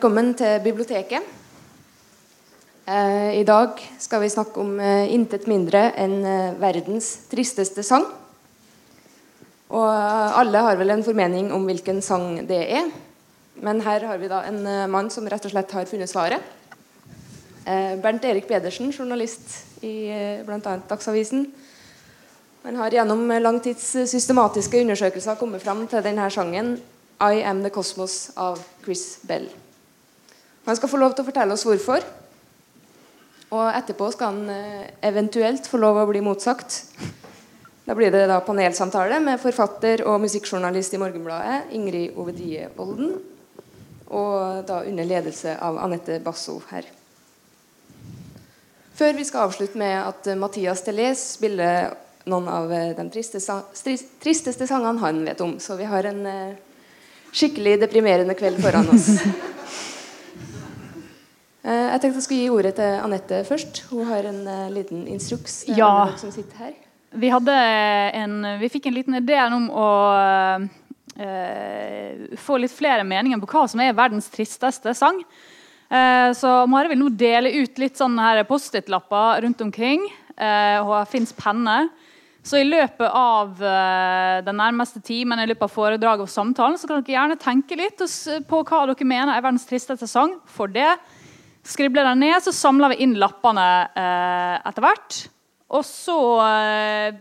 Velkommen til biblioteket. Eh, I dag skal vi snakke om eh, intet mindre enn eh, verdens tristeste sang. Og alle har vel en formening om hvilken sang det er. Men her har vi da en mann som rett og slett har funnet svaret. Bernt Erik Pedersen, journalist i bl.a. Dagsavisen. Han har gjennom lang systematiske undersøkelser kommet fram til denne sangen 'I Am The Cosmos' av Chris Bell. Han skal få lov til å fortelle oss hvorfor. Og etterpå skal han eh, eventuelt få lov å bli motsagt. Da blir det da panelsamtale med forfatter og musikkjournalist i Morgenbladet Ingrid Ovedie Olden. Og da under ledelse av Anette Basso her. Før vi skal avslutte med at eh, Mathias Delez spiller noen av eh, de tristeste, sangene han vet om. Så vi har en skikkelig deprimerende kveld foran oss. Eh, jeg tenkte jeg skulle gi ordet til Anette først. Hun har en uh, liten instruks. Ja. Vi, en, vi fikk en liten idé om å uh, få litt flere meninger på hva som er verdens tristeste sang. Uh, så Mari vil nå dele ut litt sånne Post-It-lapper rundt omkring. Uh, og fins penner. Så i løpet av den nærmeste timen i løpet av foredraget og samtalen så kan dere gjerne tenke litt på hva dere mener er verdens tristeste sang. For det skribler den ned, så samler vi inn lappene eh, etter hvert. Og så eh,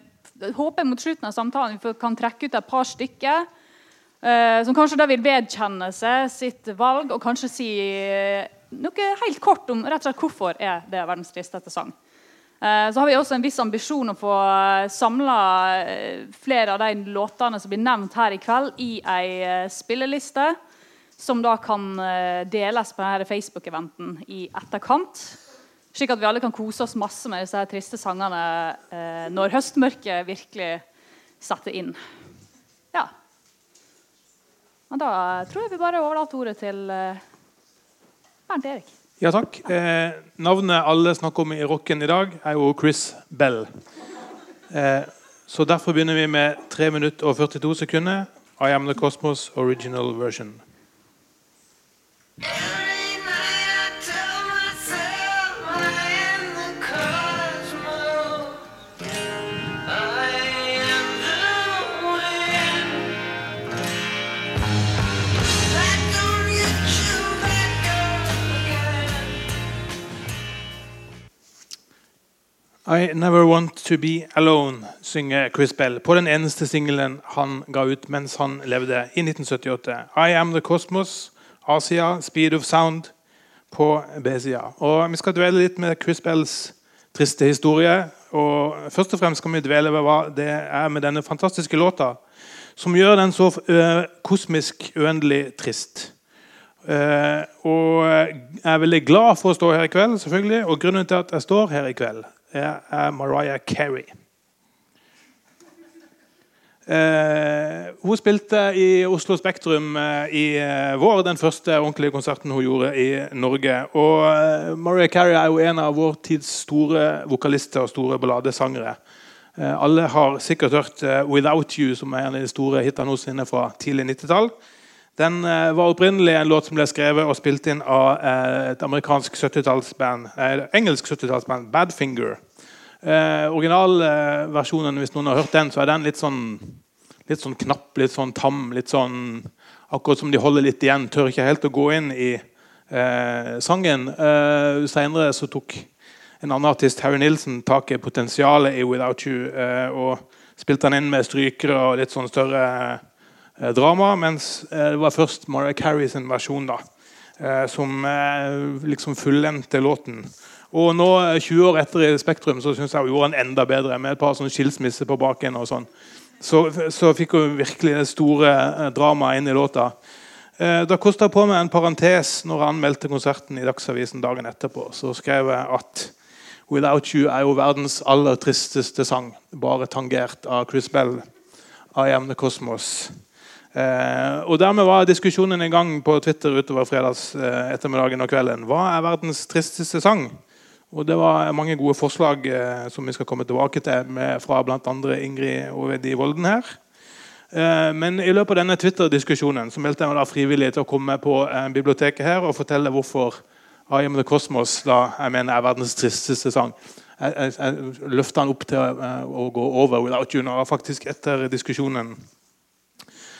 håper jeg mot slutten av samtalen vi kan trekke ut et par stykker eh, som kanskje da vil vedkjenne seg sitt valg og kanskje si eh, noe helt kort om rett og slett hvorfor er det verdens tristeste sang. Eh, så har vi også en viss ambisjon å få samla eh, flere av de låtene som blir nevnt her i kveld, i ei spilleliste som da kan eh, deles på denne Facebook-eventen i etterkant. Slik at vi alle kan kose oss masse med disse triste sangene eh, når høstmørket virkelig setter inn. Ja. Men da tror jeg vi bare overlater ordet til eh, Bernt Erik. Ja, takk. Eh, navnet alle snakker om i rocken i dag, er jo Chris Bell. Eh, så Derfor begynner vi med 3 minutter og 42 sekunder. I am the Cosmos original version. I Never Want To Be Alone synger Chris Bell på den eneste singelen han ga ut mens han levde i 1978. I Am The Cosmos A-sida, Speed of Sound på B-sida. Vi skal dvele litt med Chris Bells triste historie. Og Først og fremst skal vi dvele ved hva det er med denne fantastiske låta som gjør den så kosmisk uendelig trist. Uh, og jeg er veldig glad for å stå her i kveld, selvfølgelig. Og grunnen til at jeg står her i kveld, er, er Mariah Carey. Eh, hun spilte i Oslo Spektrum eh, i eh, vår, den første ordentlige konserten hun gjorde i Norge. Og eh, Mariah Carey er jo en av vår tids store vokalister og store balladesangere. Eh, alle har sikkert hørt eh, 'Without You', som er en av de store hitene henne fra tidlig 90-tall. Den var opprinnelig en låt som ble skrevet og spilt inn av et amerikansk 70-tallsband, engelsk 70-tallsband, Badfinger. Eh, Originalversjonen, hvis noen har hørt den, så er den litt sånn, litt sånn knapp, litt sånn tam. litt sånn, Akkurat som de holder litt igjen. Tør ikke helt å gå inn i eh, sangen. Eh, Senere så tok en annen artist, Harry Nilsen, tak i potensialet i 'Without You' eh, og spilte den inn med strykere og litt sånn større eh, drama. Mens eh, det var først Mariah Carey sin versjon da, som liksom fullendte låten. Og nå, 20 år etter i Spektrum, så syns jeg hun gjorde den enda bedre. Med et par sånn skilsmisser på baken og sånn. Så, så, fikk hun virkelig det store eh, dramaet inn i låta. Eh, da kosta på meg en parentes når han meldte konserten i Dagsavisen dagen etterpå. Så skrev jeg at 'Without You' er jo verdens aller tristeste sang. Bare tangert av Chris Bell. 'I Am The Cosmos'. Eh, og Dermed var diskusjonen i gang på Twitter utover fredags eh, ettermiddagen og kvelden. Hva er verdens tristeste sang? Og Det var mange gode forslag eh, som vi skal komme tilbake til med, fra bl.a. Ingrid Ovedi Volden her. Eh, men i løpet av denne Twitter-diskusjonen så meldte jeg meg da frivillig til å komme på eh, biblioteket her og fortelle hvorfor I Am The Cosmos da, jeg mener er verdens tristeste sang. Jeg, jeg, jeg løfta den opp til å, å gå over Without You nå, faktisk etter diskusjonen.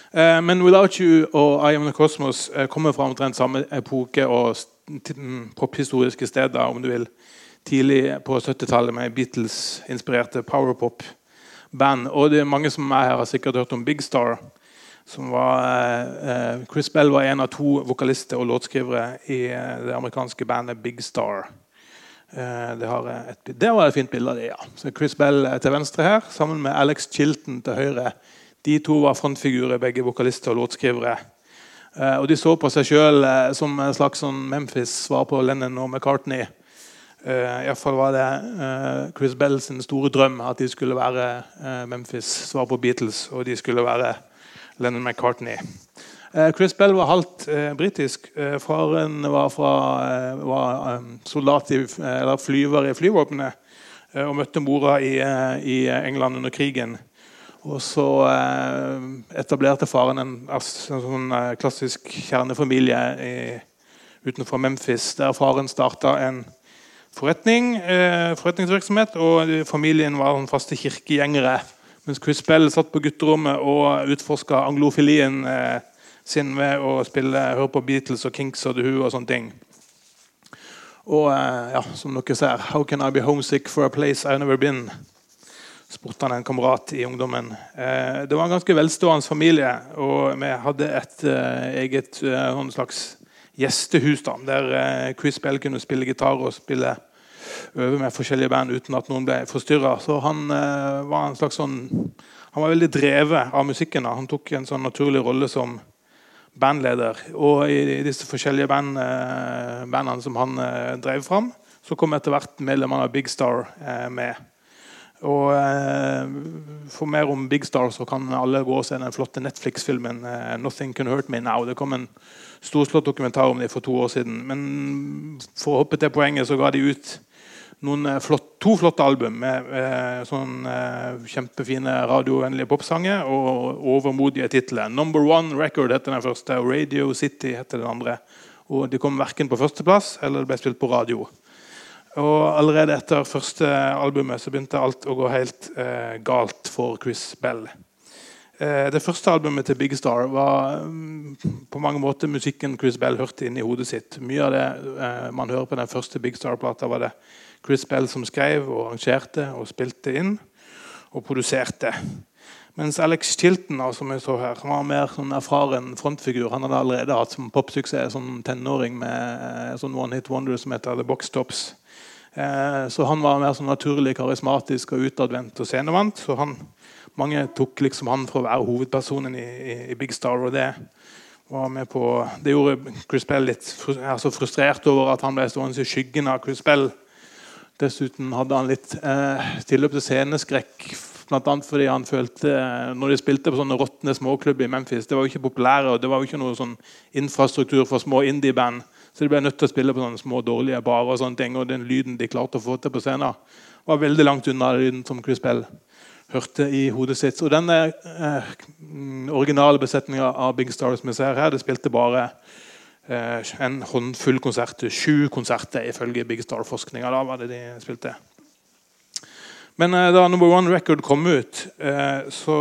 Uh, men Without You og I Am The Cosmos uh, kommer fra omtrent samme epoke og mm, pophistoriske steder, om du vil. Tidlig på 70-tallet med Beatles-inspirerte powerpop-band. Og det er mange som er her har sikkert hørt om Big Star som var eh, Chris Bell var en av to vokalister og låtskrivere i eh, det amerikanske bandet Big Star. Eh, det, et, det, var et fint bilde av det, ja. Så Chris Bell til venstre her, sammen med Alex Chilton til høyre. De to var frontfigurer, begge vokalister og låtskrivere. Eh, og de så på seg sjøl eh, som en slags sånn Memphis-svar på Lennon og McCartney. Uh, Iallfall var det uh, Chris sin store drøm at de skulle være uh, Memphis' svar på Beatles. Og de skulle være Lennon McCartney. Uh, Chris Bell var halvt uh, britisk. Eh, faren var, fra, eh, var um, soldat i, eller flyver i flyvåpenet eh, og møtte mora i, eh, i, England under krigen. Og så etablerte faren en, en sånn klassisk kjernefamilie i, utenfor Memphis, der faren starta en forretning, forretningsvirksomhet, og familien var faste kirkegjengere mens Chris Bell satt på gutterommet og utforska anglofilien eh, sin ved å spille, høre på Beatles og Kinks og The Who og sånne ting. Og eh, ja, som dere ser How can I be homesick for a place I've never been? spurte han en kamerat i ungdommen. Eh, det var en ganske velstående familie, og vi hadde et eh, eget eh, slags gjestehus da, der eh, Chris Bell kunne spille gitar og spille øve med forskjellige band uten at noen ble forstyrra. Så han eh, var en slags sånn Han var veldig drevet av musikken. Da. Han tok en sånn naturlig rolle som bandleder. Og i, disse forskjellige band, eh, bandene som han drev fram, så kom etter hvert medlemmene av Big Star med. Og For mer om Big Star så kan alle gå og se den flotte Netflix-filmen 'Nothing Can Hurt Me Now'. Det kom en storslått dokumentar om dem for to år siden. Men for å hoppe til poenget så ga de ut noen eh, flott, to flotte album med med sånn eh, kjempefine radiovennlige popsanger og overmodige titler. 'Number One Record' heter den første, og 'Radio City' heter den andre. Og De kom verken på førsteplass eller ble spilt på radio. Og Allerede etter første albumet så begynte alt å gå helt eh, galt for Chris Bell. Eh, det første albumet til Big Star var mm, på mange måter musikken Chris Bell hørte inn i hodet sitt. Mye av det eh, man hører på den første Big Star-plata, var det Chris Bell som skrev og arrangerte og spilte inn og produserte. Mens Alex Chilton som jeg så her, han var mer sånn erfaren frontfigur. Han hadde allerede hatt som popsuksess som tenåring med eh, sånn One Hit Wonder som heter The Box Tops. Så han var mer sånn naturlig karismatisk og utadvendt og scenevant. Så han, mange tok liksom han for å være hovedpersonen i, i, i Big Star. og det var med på, det gjorde Chris Bell litt altså frustrert over at han ble stående i skyggen av Chris Bell Dessuten hadde han litt eh, tilløp til sceneskrekk. annet fordi han følte eh, når de spilte på sånne råtne småklubber i Memphis Det var jo ikke populære, og det var jo ikke noe sånn infrastruktur for små indie-band. Så de ble nødt til å spille på sånne små dårlige barer. Og sånne ting, og den lyden de klarte å få til på scenen, var veldig langt unna lyden som Chris Bell hørte i hodet sitt. Og denne eh, originale besetninga av Big Stars jeg ser her, det spilte bare Eh, en håndfull konserter. Sju konserter ifølge Big Star-forskninga. Da var det de spilte. Men eh, da Number One Record kom ut, eh, så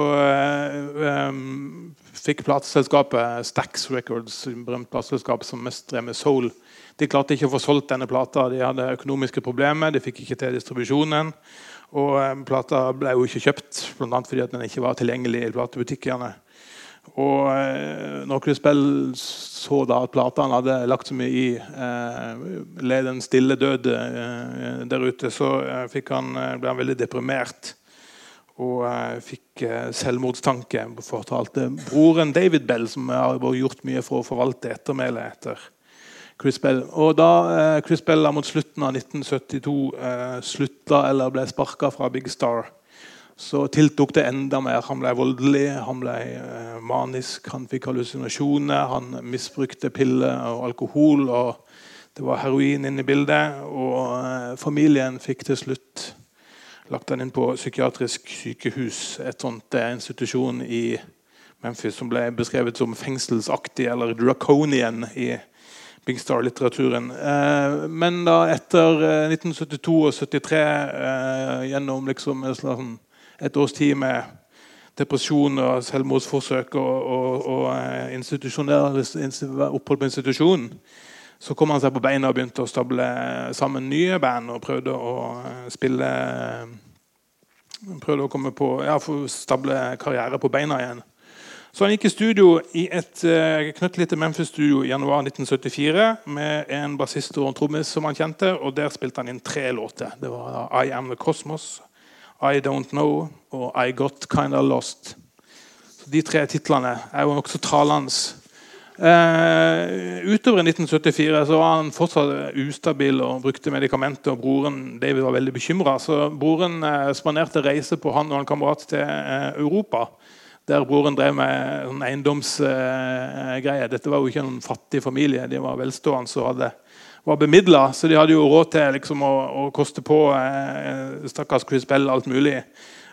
fikk plateselskapet Stax Records, berømt plateselskap som mest drev med soul, de klarte ikke å få solgt denne plata. De hadde økonomiske problemer, de fikk ikke til distribusjonen. Og plata ble jo ikke kjøpt, bl.a. fordi den ikke var tilgjengelig i platebutikkene. Og eh, Chris Bell så da at platene hadde lagt så mye i eh, led en stille død eh, der ute, så eh, han, eh, ble han veldig deprimert. Og eh, fikk eh, selvmordstanke. Fortalte broren David Bell, som har gjort mye for å forvalte ettermælet etter Chris Bell. Og da Chris Bell mot slutten av 1972 slutta eller ble sparka fra Big Star, så tiltok det enda mer. Han ble voldelig, han ble eh, manisk, han fikk hallusinasjoner. Han misbrukte piller og alkohol, og det var heroin inne i bildet. Og eh, familien fikk til slutt lagt han inn på psykiatrisk sykehus, et sånt eh, institusjon i Memphis, som ble beskrevet som fengselsaktig eller draconian i Big Star-litteraturen. Eh, men da etter 1972 og 73, gjennom liksom et års tid med depresjon og selvmordsforsøk og, og, og opphold på institusjon, så kom han seg på beina og begynte å stable sammen nye band og prøvde å spille Prøvde å komme på, ja, stable karriere på beina igjen. Så han gikk i studio i et uh, knøttlite Memphis-studio i januar 1974 med en bassist og en trommis som han kjente, og der spilte han inn tre låter. Det var I Am The Cosmos, I Don't Know og I Got Kinda Lost. Så de tre titlene er jo nokså talende Uh, utover i 1974 så var han fortsatt ustabil og brukte medikamenter. og Broren David var veldig bekymra. Så broren uh, spanderte reise på han og en kamerat til uh, Europa. Der broren drev med sånn eiendomsgreier. Dette var jo ikke en fattig familie. De var velstående og var bemidla. Så de hadde jo råd til liksom, å, å, koste på stakkars Chris Bell alt mulig.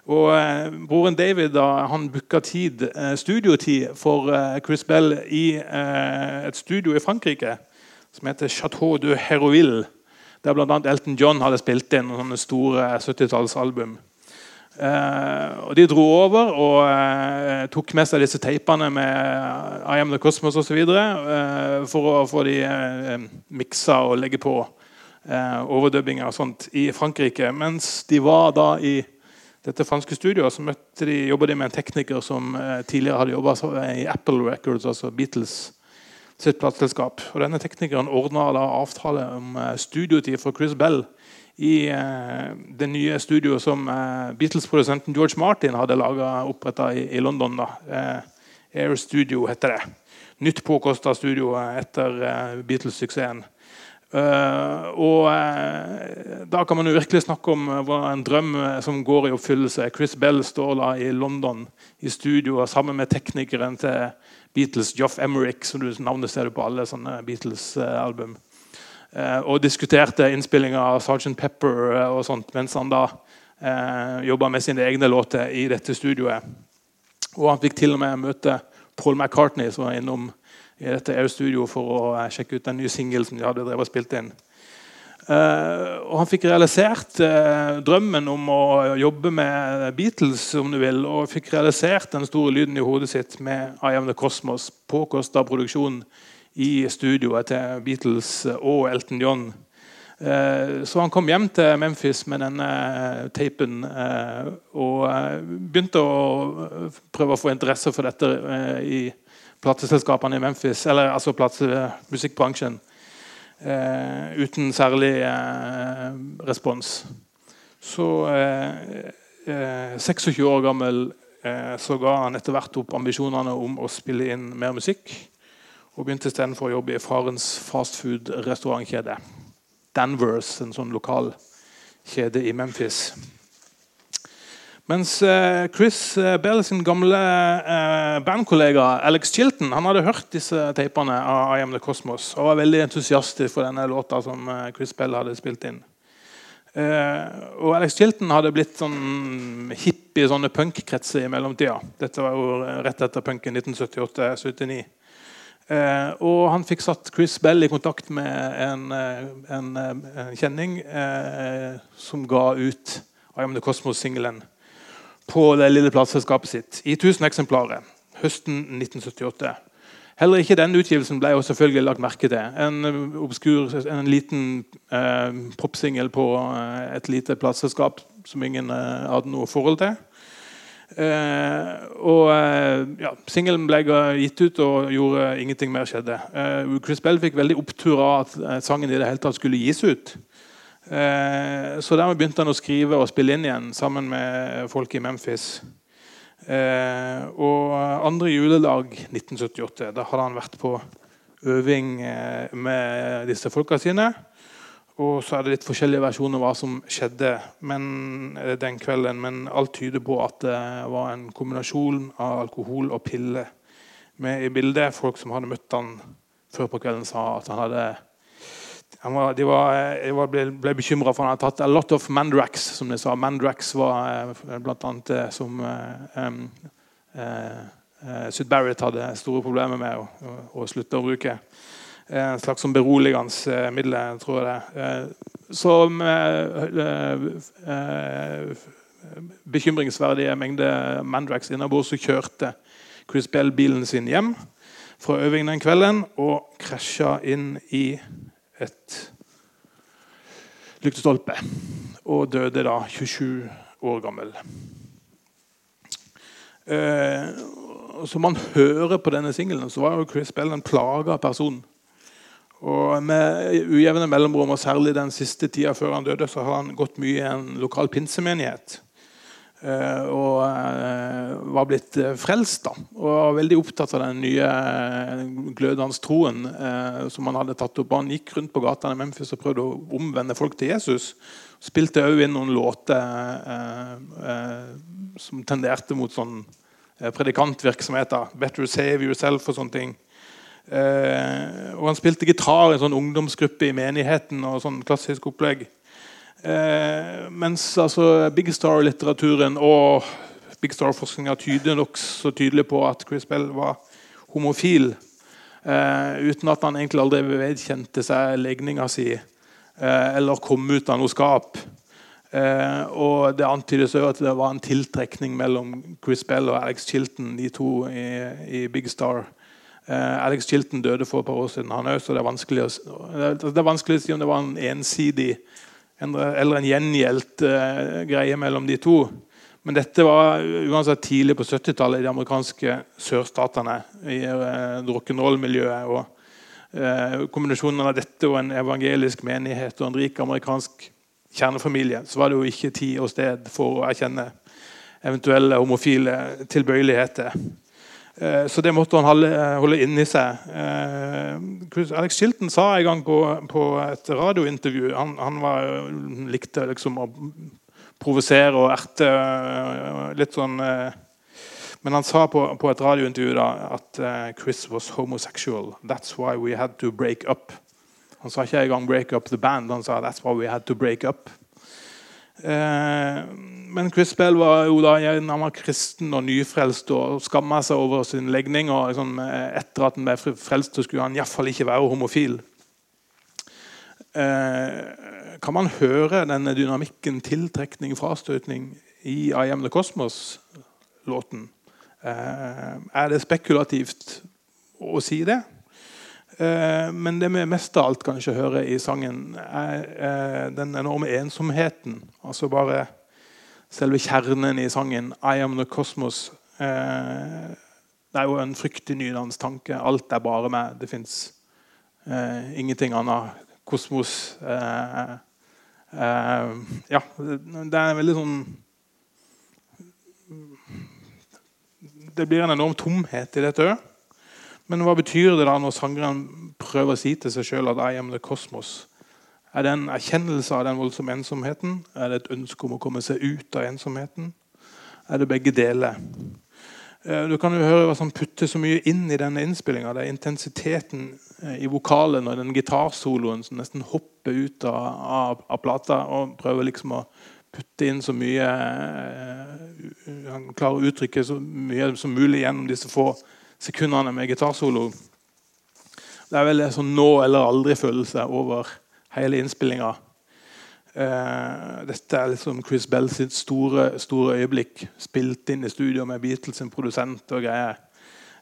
Og eh, Broren David da, han booka tid, eh, studiotid for eh, Chris Bell i eh, et studio i Frankrike som heter Chateau de Herouville. Der bl.a. Elton John hadde spilt inn noen store 70-tallsalbum. Eh, og De dro over og uh, tok med seg disse teipene med I Am The Cosmos osv. Uh, for å få de uh, miksa og legge på uh, overdubbinger og sånt i Frankrike. Mens de var da i dette franske studioet så møtte de, jobbet de med en tekniker som uh, tidligere hadde jobba i Apple Records, altså Beatles sitt plateselskap. Og denne Teknikeren ordna avtale om eh, studiotid for Chris Bell i eh, det nye studioet som eh, Beatles-produsenten George Martin hadde oppretta i, i, London. Eh, Air Studio heter det. Nytt påkosta studio etter eh, Beatles-suksessen. Uh, og Da kan man jo virkelig snakke om en drøm som går i oppfyllelse. Chris Bell står da i London i studio sammen med teknikeren til Beatles, Joff Emerick, som du navnet ser du på alle sånne Beatles-album. Og diskuterte innspillinga av Sgt. Pepper og sånt, mens han da eh, jobba med sine egne låter i dette studioet. Og han fikk til og med møte Paul McCartney, som var innom i dette EU-studioet for å eh, sjekke ut den nye singelen som de hadde drevet og spilt inn. Eh, og han fikk realisert eh, drømmen om å jobbe med Beatles, om du vil, og fikk realisert den store lyden i hodet sitt med I Am The Cosmos. Påkosta produksjon i studioet til Beatles og Elton John. Uh, så han kom hjem til Memphis med denne tapen og begynte å prøve å få interesse for dette i plateselskapene i Memphis, eller altså musikkbransjen, eh, uten særlig eh, respons. Så eh, 26 eh, år gammel eh, så ga han etter hvert opp ambisjonene om å spille inn mer musikk. Og begynte istedenfor å jobbe i farens fastfood-restaurantkjede. Danvers, en sånn lokal kjede i Memphis. Mens eh, Chris eh, Bell sin gamle eh, bandkollega Alex Chilton han hadde hørt disse teipene av I Am The Cosmos og var veldig entusiastisk for denne låta som Chris Bell hadde spilt inn. og Alex Chilton hadde blitt sånn hipp i sånne punkkretser i mellomtida. Dette var jo rett etter punken 1978-79. Eh, og han fikk satt Chris Bell i kontakt med en, en, en kjenning eh, som ga ut I Am The Cosmos-singelen på det lille plateselskapet sitt i 1000 eksemplarer høsten 1978. Heller ikke den utgivelsen ble jo selvfølgelig lagt merke til. En obskur, en liten eh, popsingel på eh, et lite plateselskap som ingen eh, hadde noe forhold til. Eh, og eh, ja, Singelen ble gitt ut, og gjorde ingenting mer skjedde. Eh, Chris Bell fikk veldig opptur av at sangen i det hele tatt skulle gis ut. Så dermed begynte han å skrive og spille inn igjen sammen med folk i Memphis. Og andre juledag 1978 da hadde han vært på øving med disse folka sine. Og så er det litt forskjellige versjoner hva som skjedde men, eh, den kvelden. Men alt tyder på at det var en kombinasjon av alkohol og piller med i bildet. Folk som hadde møtt han før på kvelden, sa at han hadde var, de, var, de var, ble, ble bekymra for han hadde tatt a lot of mandrax, som de sa. Mandrax var blant annet det som eh, uh, Syd Barrett hadde store problemer med å, å, å slutte å bruke. En slags som beroligende middel, tror jeg det. Som bekymringsverdige mengde Mandrax innabords så kjørte Chris Bell bilen sin hjem fra øvingen den kvelden og krasja inn i et lyktestolpe. Og døde da 27 år gammel. Eh, som man hører på denne singelen, så var jo Chris Bell en plaga person. Og Med ujevne mellomrom, og særlig den siste tida før han døde, så har han gått mye i en lokal pinsemenighet. Eh, og eh, var blitt eh, frelst. da, Og var veldig opptatt av den nye glødende troen som han hadde tatt opp. Han gikk rundt på gatene i Memphis og prøvde å omvende folk til Jesus. Spilte òg inn noen låter som tenderte mot sånn predikantvirksomheter. 'Better save yourself' og sånne ting. Og han spilte gitar i en sånn ungdomsgruppe i menigheten. og sånn klassisk opplegg. Eh, mens altså, Big Star-litteraturen og Big Star-forskninga tyder nokså tydelig på at Chris Bell var homofil. Eh, uten at han egentlig aldri vedkjente seg legninga si eh, eller kom ut av noe skap. Eh, og Det antydes også at det var en tiltrekning mellom Chris Bell og Alex Chilton, de to i, i Big Star. Eh, Alex Chilton døde for et par år siden, han òg, så det er, vanskelig å, det er vanskelig å si om det var en ensidig eller en gjengjeldt uh, greie mellom de to. Men dette var uansett tidlig på 70-tallet i de amerikanske sørstatene. i uh, rock'n'roll-miljøet. og uh, Kombinasjonen av dette og en evangelisk menighet og en rik amerikansk kjernefamilie, så var det jo ikke tid og sted for å erkjenne eventuelle homofile tilbøyeligheter. Eh, så det måtte han holde, eh, inni seg. Eh, Alex Chilton sa en gang på, på et radiointervju Han, han var, likte liksom å provosere og erte litt sånn Men han sa på, på et radiointervju da, at Chris was homosexual. That's why we had to break up. Han sa ikke engang 'break up the band'. Han sa 'that's why we had to break up'. Eh, men Chris Bell var jo da han var kristen og nyfrelst og skamma seg over sin legning. og liksom, Etter at han ble frelst, så skulle han iallfall ikke være homofil. Eh, kan man høre denne dynamikken, tiltrekning, frastøtning, i I Am The Cosmos-låten? Eh, er det spekulativt å si det? Eh, men det vi mest av alt kanskje hører i sangen, er eh, den enorme ensomheten. Altså bare selve kjernen i sangen 'I am the cosmos'. Eh, det er jo en fryktig nydans tanke. Alt er bare meg. Det fins ingenting annet. Kosmos Ja, det er veldig sånn Det blir en enorm tomhet i dette òg. Men hva betyr det da når sangeren prøver å si til seg sjøl at 'I am the cosmos'? Er det en erkjennelse av den voldsomme ensomheten? Er det et ønske om å komme seg ut av ensomheten? Er det begge deler? Eh, du kan jo høre hva som putter så mye inn i denne innspillinga. Det er intensiteten eh, i vokalen og den gitarsoloen som nesten hopper ut av, av, av, plata og prøver liksom å putte inn så mye eh, Han klarer å uttrykke så mye som mulig gjennom disse få sekundene med gitarsolo. Det er vel en sånn nå eller aldri-følelse over hele innspillinga. Uh, dette er liksom Chris Bell sitt store, store øyeblikk. Spilt inn i studio med Beatles sin produsent og greier.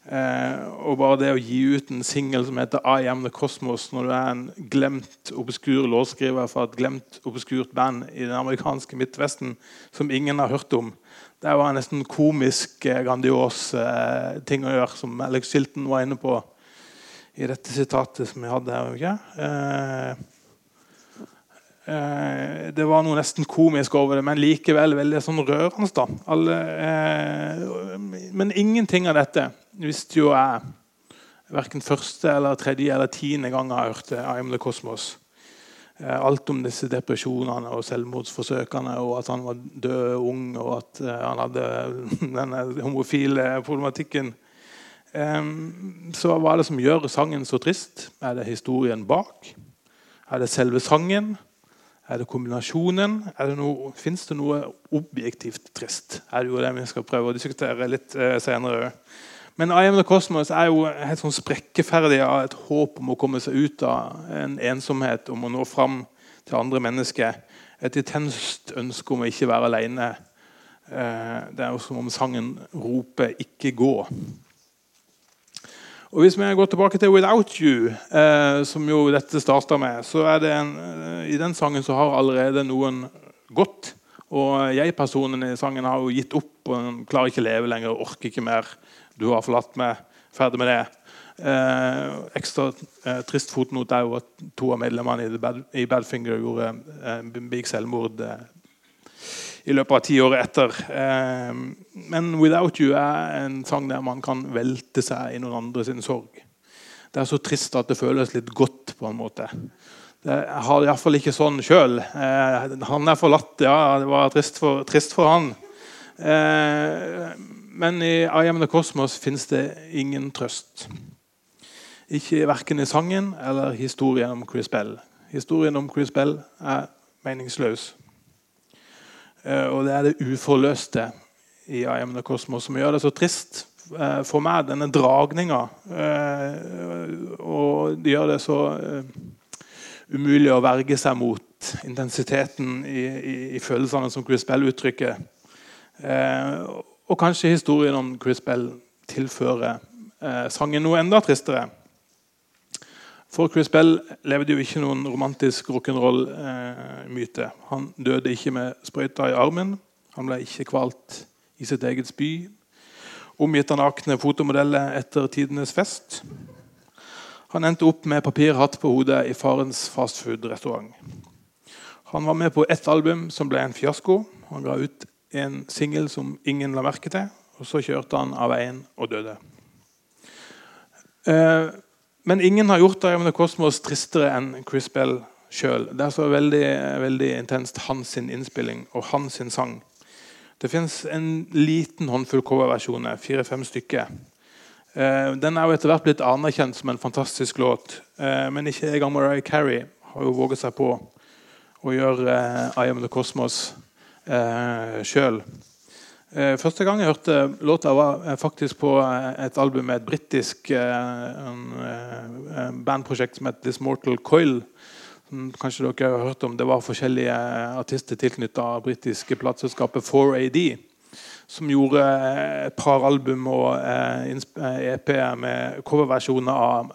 Uh, og bare det å gi ut en singel som heter 'I Am The Cosmos', når du er en glemt, obskur låtskriver for et glemt, obskurt band i den amerikanske Midtvesten som ingen har hørt om, det var en nesten komisk, eh, grandios eh, ting å gjøre, som Alex Shilton var inne på i dette sitatet som jeg hadde her. Eh, eh, det var noe nesten komisk over det, men likevel veldig sånn rørende. Alle, eh, men ingenting av dette visste jo jeg verken første, eller tredje eller tiende gang jeg hørte I Am The Cosmos. Eh, alt om disse depresjonene og selvmordsforsøkene, og at han var død ung, og at eh, han hadde denne homofile problematikken. Så hva er det som gjør sangen så trist? Er det historien bak? Er det selve sangen? Er det kombinasjonen? Er Fins det noe objektivt trist? Er det jo det vi skal prøve å diskutere litt senere. Men I Am The Cosmos er jo helt sånn sprekkeferdig av et håp om å komme seg ut av en ensomhet, om å nå fram til andre mennesker. Et intenst ønske om å ikke være alene. Eh, det er jo som om sangen roper 'ikke gå'. Og Hvis vi går tilbake til 'Without You', eh, som jo dette starta med, så er det en, i den sangen så har allerede noen gått. Og jeg-personen i sangen har jo gitt opp og klarer ikke å leve lenger, orker ikke mer. Du har forlatt meg. Ferdig med det. Eh, ekstra eh, trist fotnot er jo at to av medlemmene i, i Badfinger gjorde eh, big selvmord eh, i løpet av ti år etter. Eh, men 'Without You' er en sang der man kan velte seg i noen andre sin sorg. Det er så trist at det føles litt godt, på en måte. Jeg har det iallfall ikke sånn sjøl. Eh, han er forlatt, ja. Det var trist for, trist for han. Eh, men i I Am The Cosmos fins det ingen trøst. Ikke Verken i sangen eller historien om Chris Bell. Historien om Chris Bell er meningsløs. Eh, og det er det uforløste i I Am The Cosmos som gjør det så trist eh, for meg, denne dragninga. Eh, og det gjør det så umulig å verge seg mot intensiteten i, i, i følelsene som Chris Bell uttrykker. Og kanskje historien om Chris Bell tilfører eh, sangen noe enda tristere. For Chris Bell levde jo ikke noen romantisk rock'n'roll-myte. Eh, han døde ikke med sprøyta i armen. Han ble ikke kvalt i sitt eget spy. Omgitt av nakne fotomodeller etter tidenes fest. Han endte opp med papirhatt på hodet i farens fastfood-restaurant. Han var med på ett album som ble en fiasko. Han ga ut en singel som ingen la merke til. Og så kjørte han av veien og døde. Eh, men ingen har gjort Diamond Cosmos tristere enn Chris Bell sjøl. Det er så veldig, veldig intenst hans innspilling og hans sang. Det fins en liten håndfull coverversjoner, fire-fem stykker. Eh, den er jo etter hvert blitt anerkjent som en fantastisk låt, eh, men ikke engang Mariah Carey har jo våget seg på å gjøre I Am The Cosmos eh, sjøl. Eh, første gang jeg hørte låta, var faktisk på eh, et album med et britisk eh, eh, bandprosjekt som het This Mortal Coil. Som kanskje dere har hørt om. Det var forskjellige artister tilknytta britiske plateselskapet 4AD. Som gjorde et par album og EP med coverversjoner av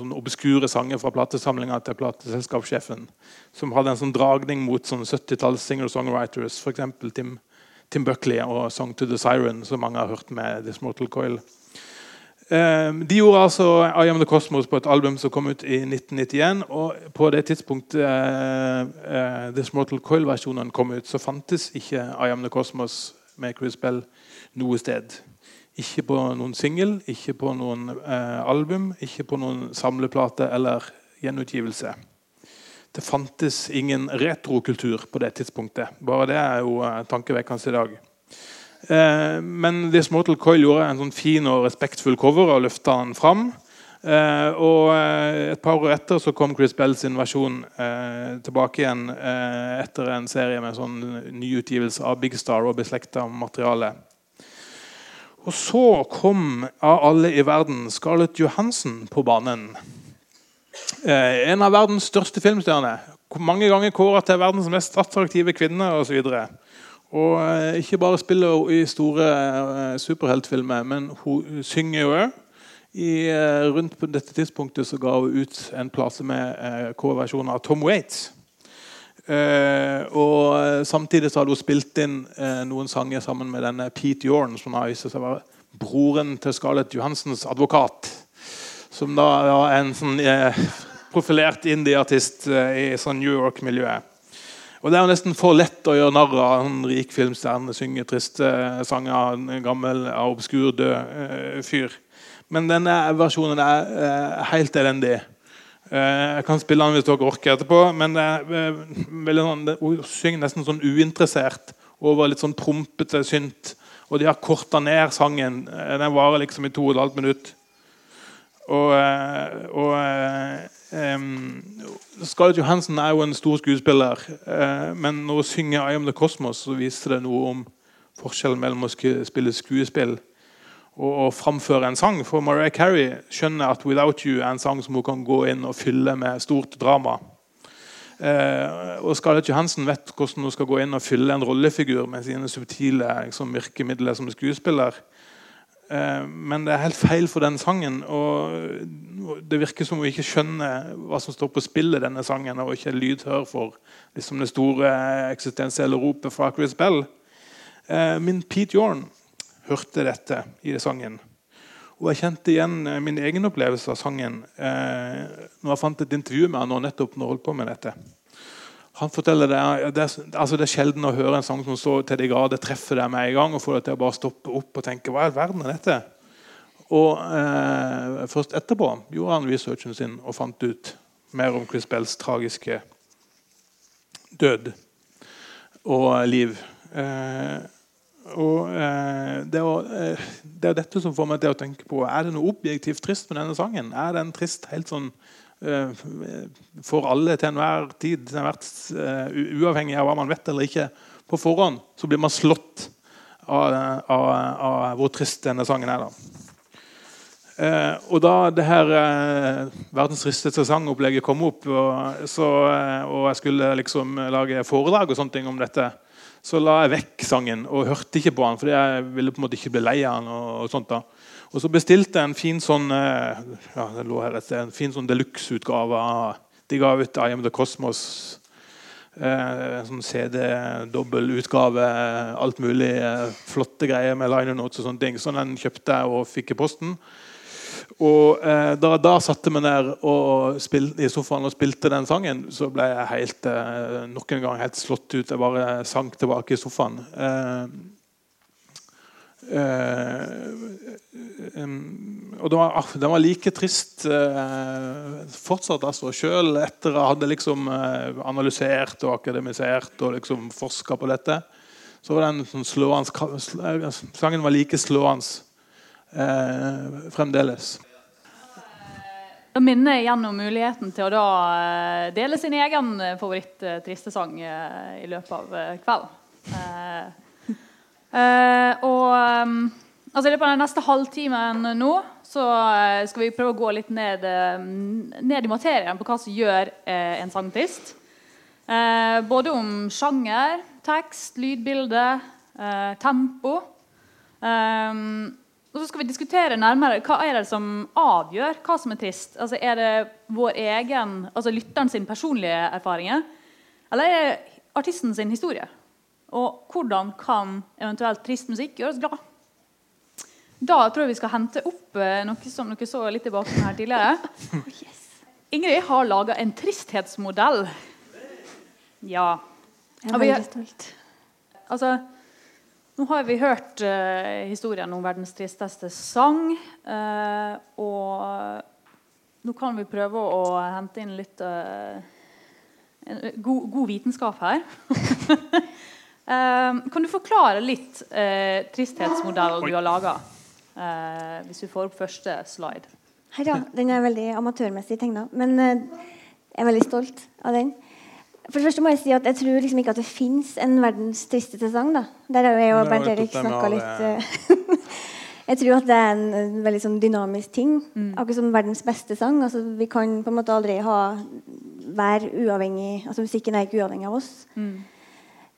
sånne obskure sanger fra platesamlinga til plateselskapssjefen. Som hadde en sånn dragning mot sånn 70-talls singer-songwriters. F.eks. Tim, Tim Buckley og 'Song to the Siren', som mange har hørt med This Mortal Coil. De gjorde altså I Am The Cosmos på et album som kom ut i 1991. og På det tidspunktet uh, uh, This Mortal Coil-versjonen kom ut, så fantes ikke I Am The Cosmos med Chris Bell noe sted. Ikke på noen singel, ikke på noen eh, album, ikke på noen samleplate eller gjenutgivelse. Det fantes ingen retrokultur på det tidspunktet. Bare det er jo uh, tankevekkende i dag. Eh, men This Mortal Coil gjorde en sånn fin og respektfull cover og løfta den fram. Uh, og Et par år etter så kom Chris Bell sin versjon tilbake igjen etter en serie med sånn nyutgivelse av Big Star og beslekta materiale. Og så kom av alle i verden Scarlett Johansen på banen. Eh, en av verdens største filmstjerner. Mange ganger kåra til verdens mest attraktive kvinne osv. Og, eh, ikke bare spiller hun i store eh, superheltfilmer, men hun synger jo òg. Rundt på dette tidspunktet så ga hun ut en plate med eh, coverversjon av Tom Waits. Eh, og Samtidig så hadde hun spilt inn eh, noen sanger sammen med denne Pete Yorn, som har vist seg å være broren til Scarlett Johansens advokat. Som da er en sånn eh, profilert indie-artist eh, i sånn New York-miljøet. Og Det er jo nesten for lett å gjøre narr av en rik filmstjerne, synge triste sanger en gammel, obskur, død eh, fyr. Men denne versjonen er eh, helt elendig. Eh, jeg kan spille den hvis dere orker etterpå, men eh, sånn, hun synger nesten sånn uinteressert over litt sånn prompete synt. Og de har korta ned sangen. Den varer liksom i to og et halvt minutt. Og, eh, og um, Scarlett Johansen er jo en stor skuespiller, men når hun synger 'I Am The Cosmos', så viser det noe om forskjellen mellom å spille skuespill å framføre en sang. For Mariah Carey skjønner at 'Without You' er en sang som hun kan gå inn og fylle med stort drama. Eh, og Scarlett Johansen vet hvordan hun skal gå inn og fylle en rollefigur med sine subtile liksom, virkemidler som skuespiller. Eh, men det er helt feil for den sangen. Og det virker som hun ikke skjønner hva som står på spill i denne sangen, og ikke er lydhør for liksom, det store eksistensielle ropet fra Chris Bell. Eh, min Pete Yorn hørte dette i sangen. Og jeg kjente igjen eh, min egen opplevelse av sangen eh, når jeg fant et intervju med han nettopp når jeg holdt på med dette. Han forteller det, det, altså det er sjelden å høre en sang som så til de grader treffer deg med en gang og får deg til å bare stoppe opp og tenke hva i all verden er dette? Og eh, Først etterpå gjorde han researchen sin og fant ut mer om Chris Bells tragiske død og liv. Eh, og eh, det, er, eh, det, er, dette som får meg til å tenke på Er det noe objektivt trist med denne sangen. Er den trist helt sånn eh, for alle til enhver tid, til enhver, uh, uavhengig av hva man vet eller ikke på forhånd, så blir man slått av, av, av hvor trist denne sangen er. da. Eh, og da det her eh, verdens tristeste sangopplegget kom opp, og, så, eh, og, jeg skulle liksom lage foredrag og sånne ting om dette, så la jeg vekk sangen og hørte ikke på den, fordi jeg ville på en måte ikke bli lei av den. Og, sånt da. Og så bestilte jeg en fin sånn eh, ja, det lå her et sted, en fin sånn deluxe-utgave De ga ut I Am The Cosmos. Eh, sånn CD-dobbeltutgave. Alt mulig eh, flotte greier med liner notes og sånne ting. Så den kjøpte jeg og fikk i posten. Og eh, Da da satte vi ned og spil, i sofaen og spilte den sangen, så ble jeg helt, eh, nok en gang helt slått ut. Jeg bare sank tilbake i sofaen. Eh, um, og den var, ah, den var, like trist eh, fortsatt altså, sjøl etter jeg hadde liksom eh, analysert og akademisert og liksom forska på dette. Så var den sånn slående, sangen var like slående eh, fremdeles. Da minner jeg igjen om muligheten til å da eh, dele sin egen eh, favoritt-tristesang eh, i løpet av kvelden. og altså I løpet av den neste halvtimen nå så skal vi prøve å gå litt ned, ned i materien på hva som gjør en sang trist. både om sjanger, tekst, lydbilde, tempo. Um, og så skal vi diskutere nærmere hva er det som avgjør hva som er trist. Altså, er det vår egen, altså lytteren sin personlige erfaringer, eller er det artisten sin historie? Og hvordan kan eventuelt trist musikk gjøre oss glad? Da tror jeg vi skal hente opp eh, noe som dere så litt i bakgrunnen her tidligere. Ingrid har laga en tristhetsmodell. Ja. Jeg er veldig stolt. Altså, nå har vi hørt uh, historien om verdens tristeste sang. Uh, og nå kan vi prøve å hente inn litt uh, god, god, vitenskap her. kan du forklare litt tristhetsmodellen du har laga? hvis vi får opp første slide. Her, ja. Den er veldig amatørmessig tegna. Men jeg er veldig stolt av den. For det første må jeg si at jeg tror liksom ikke at det fins en verdens tristeste sang. da. Der har jeg og Bernt Erik snakka litt uh, Jeg tror at det er en, en veldig sånn dynamisk ting. Mm. Akkurat som verdens beste sang. altså Vi kan på en måte aldri ha være uavhengig altså Musikken er ikke uavhengig av oss. Mm.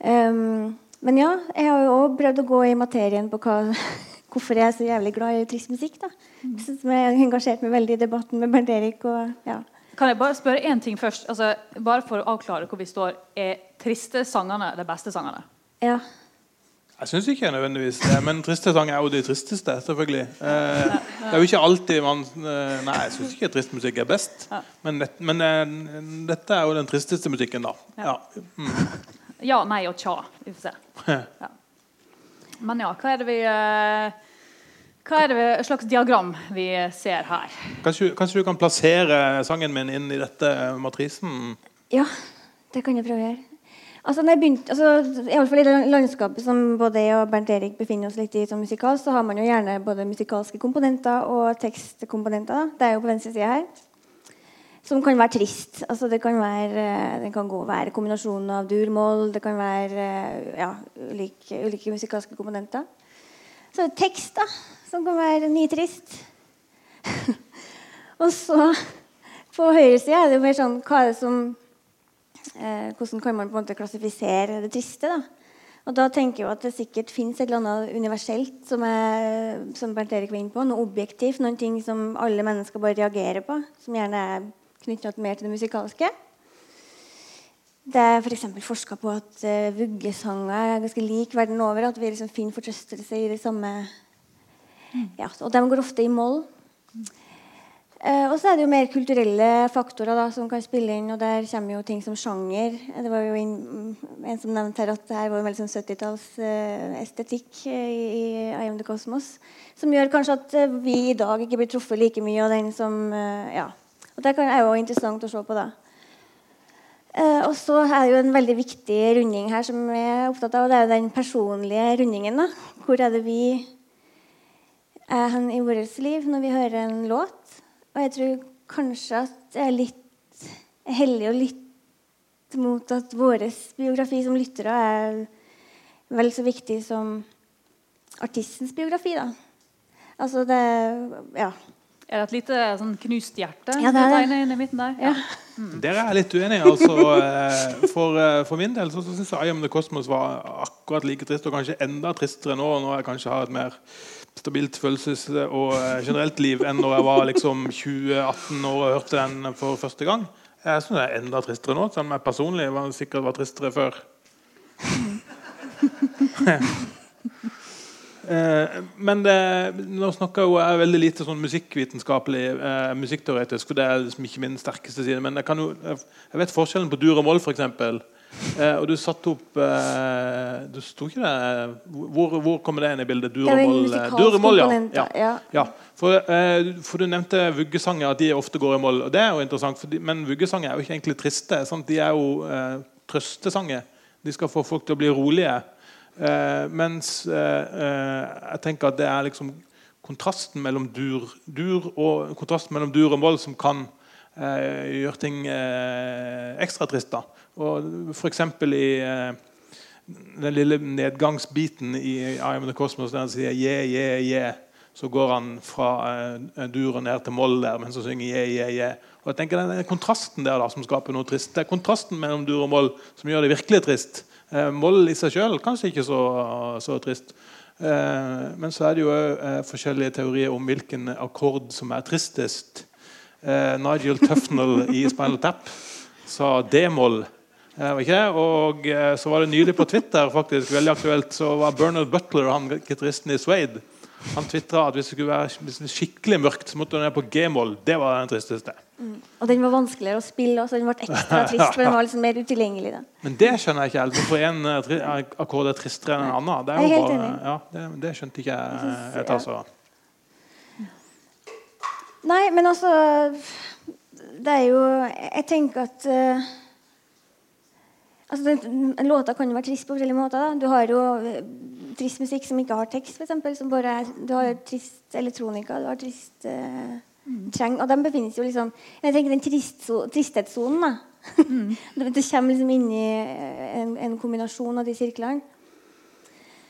Um, men ja, jeg har jo òg prøvd å gå i materien på hva, hvorfor jeg er så jævlig glad i trist musikk. da. Mm. Jeg har engasjert meg veldig i debatten med Bernt Erik. og ja kan jeg bare spørre én ting først? Altså, bare for å avklare hvor vi står. Er triste sangene de beste sangene? Ja. Jeg syns ikke nødvendigvis det, men triste sanger er jo de tristeste. selvfølgelig. Eh, det er jo ikke alltid man eh, Nei, jeg syns ikke trist musikk er best. Men, det, men eh, dette er jo den tristeste musikken, da. Ja, mm. ja nei og tja. Vi får se. Ja. Men ja, hva er det vi eh, hva er det slags diagram vi ser her? Kanskje, kanskje, du kan plassere sangen min inn i dette matrisen? Ja, det kan jeg prøve å gjøre. Altså, når jeg begynte, altså, i, alle fall I det landskapet som både jeg og Bernt Erik befinner oss litt i som musikal, så har man jo gjerne både musikalske komponenter og tekstkomponenter. Det er jo på venstre side her. Som kan være trist. Altså, det kan være, det kan gå, være kombinasjonen av dur-moll. Det kan være ja, ulike, ulike musikalske komponenter. Så er det tekst, da, som kan være nitrist. og så på høyresida er det jo mer sånn hva er det som eh, Hvordan kan man på en måte klassifisere det triste? da? Og da tenker jeg at det sikkert fins et eller annet universelt, som, er, som Bernt Erik var inne på. Noe objektivt, noen ting som alle mennesker bare reagerer på. Som gjerne er knyttet mer til det musikalske. Det er f.eks. For forska på at uh, vuggesanger er ganske lik verden over. At vi liksom finner fortrøstelse i det samme ja, Og de går ofte i moll. Uh, og så er det jo mer kulturelle faktorer da, som kan spille inn. Og der kommer jo ting som sjanger. Det var jo inn, en som nevnte her at det her var jo veldig sånn 70-talls uh, estetikk uh, i, I Am The Cosmos. Som gjør kanskje at vi i dag ikke blir truffet like mye av den som ja. Og det er jo interessant å se på. da. Uh, og så er det jo en veldig viktig runding her som jeg er opptatt av. og Det er jo den personlige rundingen. da. Hvor er det vi er hen i vårt liv når vi hører en låt? Og jeg tror kanskje at det er litt hellig og litt mot at vår biografi som lyttere er vel så viktig som artistens biografi. da. Altså det Ja. Er det et lite sånn, knust hjerte ja, det er det. inn i midten der? Ja. Mm. Der er jeg litt uenig. altså eh, For, eh, for min del så, så syns jeg I Am The Cosmos var akkurat like trist, og kanskje enda tristere nå når jeg kanskje har et mer stabilt følelses- og eh, generelt liv enn når jeg var liksom 20-18 år og hørte den for første gang. Jeg syns det er enda tristere nå, selv om jeg personlig var, sikkert var tristere før. Eh, men det, nå snakker jo jeg veldig lite sånn musikkvitenskapelig, eh, musikkteoretisk, det er liksom ikke min sterkeste side. Men jeg, kan jo, jeg vet forskjellen på dur og moll, f.eks. Eh, og du satte opp eh, Du sto ikke det Hvor, hvor kommer det inn i bildet? Dur og moll? Moll, ja. ja. ja. For, eh, for, du nevnte vuggesanger, at de ofte går i moll. Og det er jo interessant, de, men vuggesanger er jo ikke egentlig triste. Sant? De er jo eh, trøstesanger. De skal få folk til å bli rolige. Uh, mens uh, jeg tenker at det er liksom kontrasten mellom dur, dur og kontrasten mellom dur og moll som kan gjøre ting ekstra trist. da. Og F.eks. i den lille nedgangsbiten i I Am The Cosmos der han sier yeah, yeah, yeah, så går han fra dur og ned til moll der mens han synger yeah, yeah, yeah. Og jeg tenker Det er kontrasten der da som skaper noe trist. Det er kontrasten mellom dur og moll som gjør det virkelig trist. Eh, moll i seg sjøl kanskje ikke så, så trist. Eh, men så er det jo eh, forskjellige teorier om hvilken akkord som er tristest. Nigel Tufnell i Spinal Tap sa d-moll. Og så var det nylig på Twitter faktisk, veldig aktuelt, så var Bernard Butler, han gitaristen i Suede, han tvitra at hvis det skulle være skikkelig mørkt, så måtte du ned på g-moll. Det var den tristeste. Mm. Og den var vanskeligere å spille, så den ble ekstra trist. for den var liksom mer utilgjengelig. Da. Men det skjønner jeg ikke helt. Hvorfor en eh, akkord er tristere enn en annen? Det, er bare, ja, det, det, skjønte ikke jeg. Synes, altså. Nei, men altså Det er jo Jeg tenker at uh, altså den, Låta kan jo være trist på forskjellige måter. Da. Du har jo uh, trist musikk som ikke har tekst, f.eks. Du har trist elektronika, du har trist uh, Treng, og de befinner seg jo liksom Jeg tenker den tristhetssonen. Mm. det kommer liksom inn i eh, en, en, kombinasjon av de sirklene.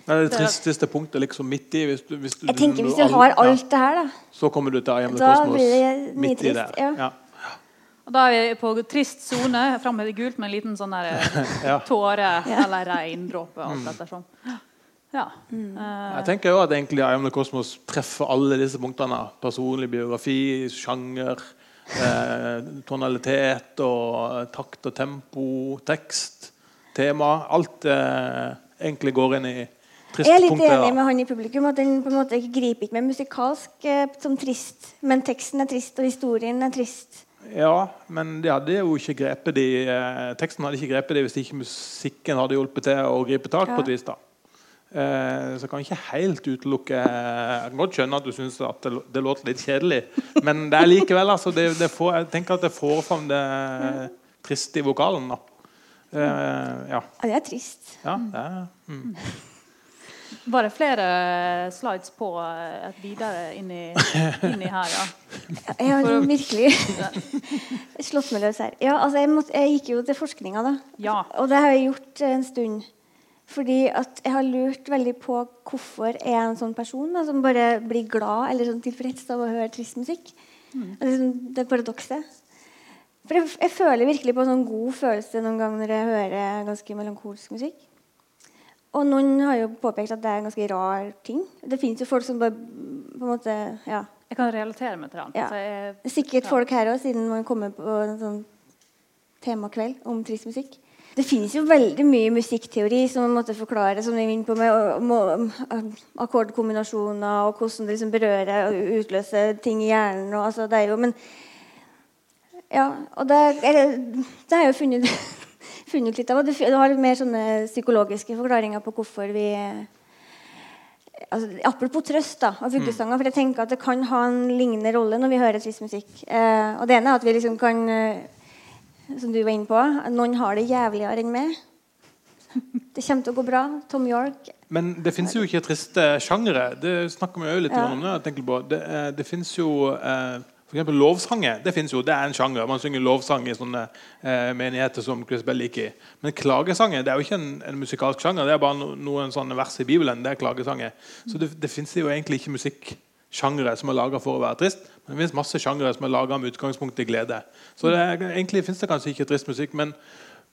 Det er det tristeste punktet liksom midt i. Hvis du, hvis du, jeg tenker Hvis du har alt det her, da Så kommer du til the Cosmos midt trist, i der. Ja. Ja. Og Da er vi på trist sone. Fram med det gult med en liten sånn der, ja. tåre eller regndråpe. Alt etter sånn. Ja. Mm. Jeg tenker jo at egentlig I Am The Cosmos treffer alle disse punktene. Personlig biografi, sjanger, eh, tonalitet og takt og tempo, tekst, tema. Alt eh, egentlig går inn i trist Jeg er litt enig med han i publikum at den på en måte ikke griper ikke med musikalsk eh, som trist. Men teksten er trist, og historien er trist. Ja, men de hadde jo ikke grepet de, eh, teksten hadde ikke grepet de hvis ikke musikken hadde hjulpet til å gripe tak. Ja. på et vis da. Eh, så jeg kan ikke helt utelukke Jeg kan godt skjønne at du syns det, det låter litt kjedelig, men det er likevel altså, det, det får, Jeg tenker at det får fram det triste i vokalen. da. Uh, ja. ja. det er trist. Ja, det er, mm. Var det flere slides på et videre inni, inni her, ja? Jeg har virkelig slått meg løs her. Ja, altså jeg, måtte, jeg, gikk jo til forskninga, da. Ja. Og det har jeg gjort en stund. Fordi at jeg har lurt veldig på hvorfor er jeg en sånn person da, som bare blir glad eller sånn tilfreds av å høre trist musikk. Mm. Det, liksom, det paradokset. For jeg, jeg, føler virkelig på en sånn god følelse noen ganger når jeg hører ganske melankolsk musikk. Og noen har jo påpekt at det er en ganske rar ting. Det fins jo folk som bare på en måte, ja. Jeg kan relatere meg til det. Ja. Jeg, det er sikkert folk her òg, siden man kommer på en sånn temakveld om trist musikk. Det finnes jo veldig mye musikkteori som man måtte forklare som vi på med akkordkombinasjoner og hvordan det liksom berører og utløser ting i hjernen. Og, altså, det er jo, men ja, og det, det har jeg jo funnet, funnet litt av. Og det, det har mer sånne psykologiske forklaringer på hvorfor vi altså, Apropos trøst da, og fuglesanger. For jeg tenker at det kan ha en lignende rolle når vi hører trist musikk. Eh, og det ene er at vi liksom kan som du var inne på. Noen har det jævligere enn meg. Det kommer til å gå bra. Tom York. Men det fins jo ikke triste sjangere. Det snakker vi jo litt ja. om. Det, eh, det fins jo F.eks. for Lovsanger det finnes jo, det er en sjanger. Man synger lovsang i sånne eh, menigheter som Chris Bell liker. Men klagesanger det er jo ikke en, en musikalsk sjanger. Det er bare no, noen sånne vers i Bibelen. det er klagesanger. Så det, det fins jo egentlig ikke musikksjangere som er laga for å være trist. Men det finnes masse sjangere som er laga med utgangspunkt i glede. Så det er, egentlig finnes det kanskje ikke trist musikk, men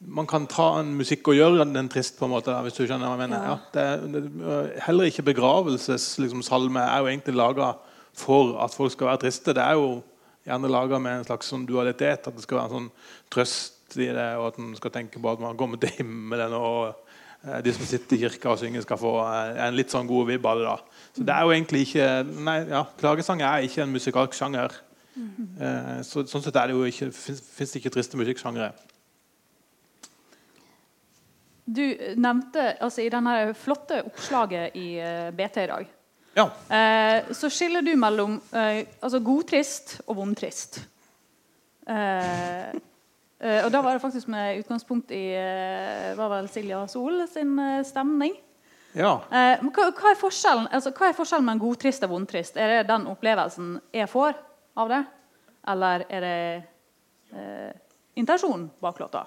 man kan ta en musikk og gjøre den trist. på en måte, hvis du skjønner hva jeg mener. Ja. det er, det, heller ikke begravelsessalme liksom, er jo egentlig laga for at folk skal være triste. Det er jo gjerne laga med en slags sånn dualitet. At det skal være en sånn trøst i det, og at man skal tenke på at man kommer til himmelen. og de som sitter i kirka og synger, skal få en litt sånn god vibb av det. da. Så det er jo egentlig ikke nei, ja, Klagesang er ikke en musikalsk sjanger. Eh, så, sånn sett er det jo ikke, fins det ikke triste musikksjangere. Du nevnte altså, i denne flotte oppslaget i eh, BT i dag ja. eh, Så skiller du mellom eh, altså godtrist og vondtrist. Eh, eh, og da var det faktisk med utgangspunkt i var vel Silja Sol sin stemning. Ja. Eh, hva, hva, er altså, hva er forskjellen mellom godtrist og vondtrist? Er det den opplevelsen jeg får av det? Eller er det eh, intensjonen bak låta?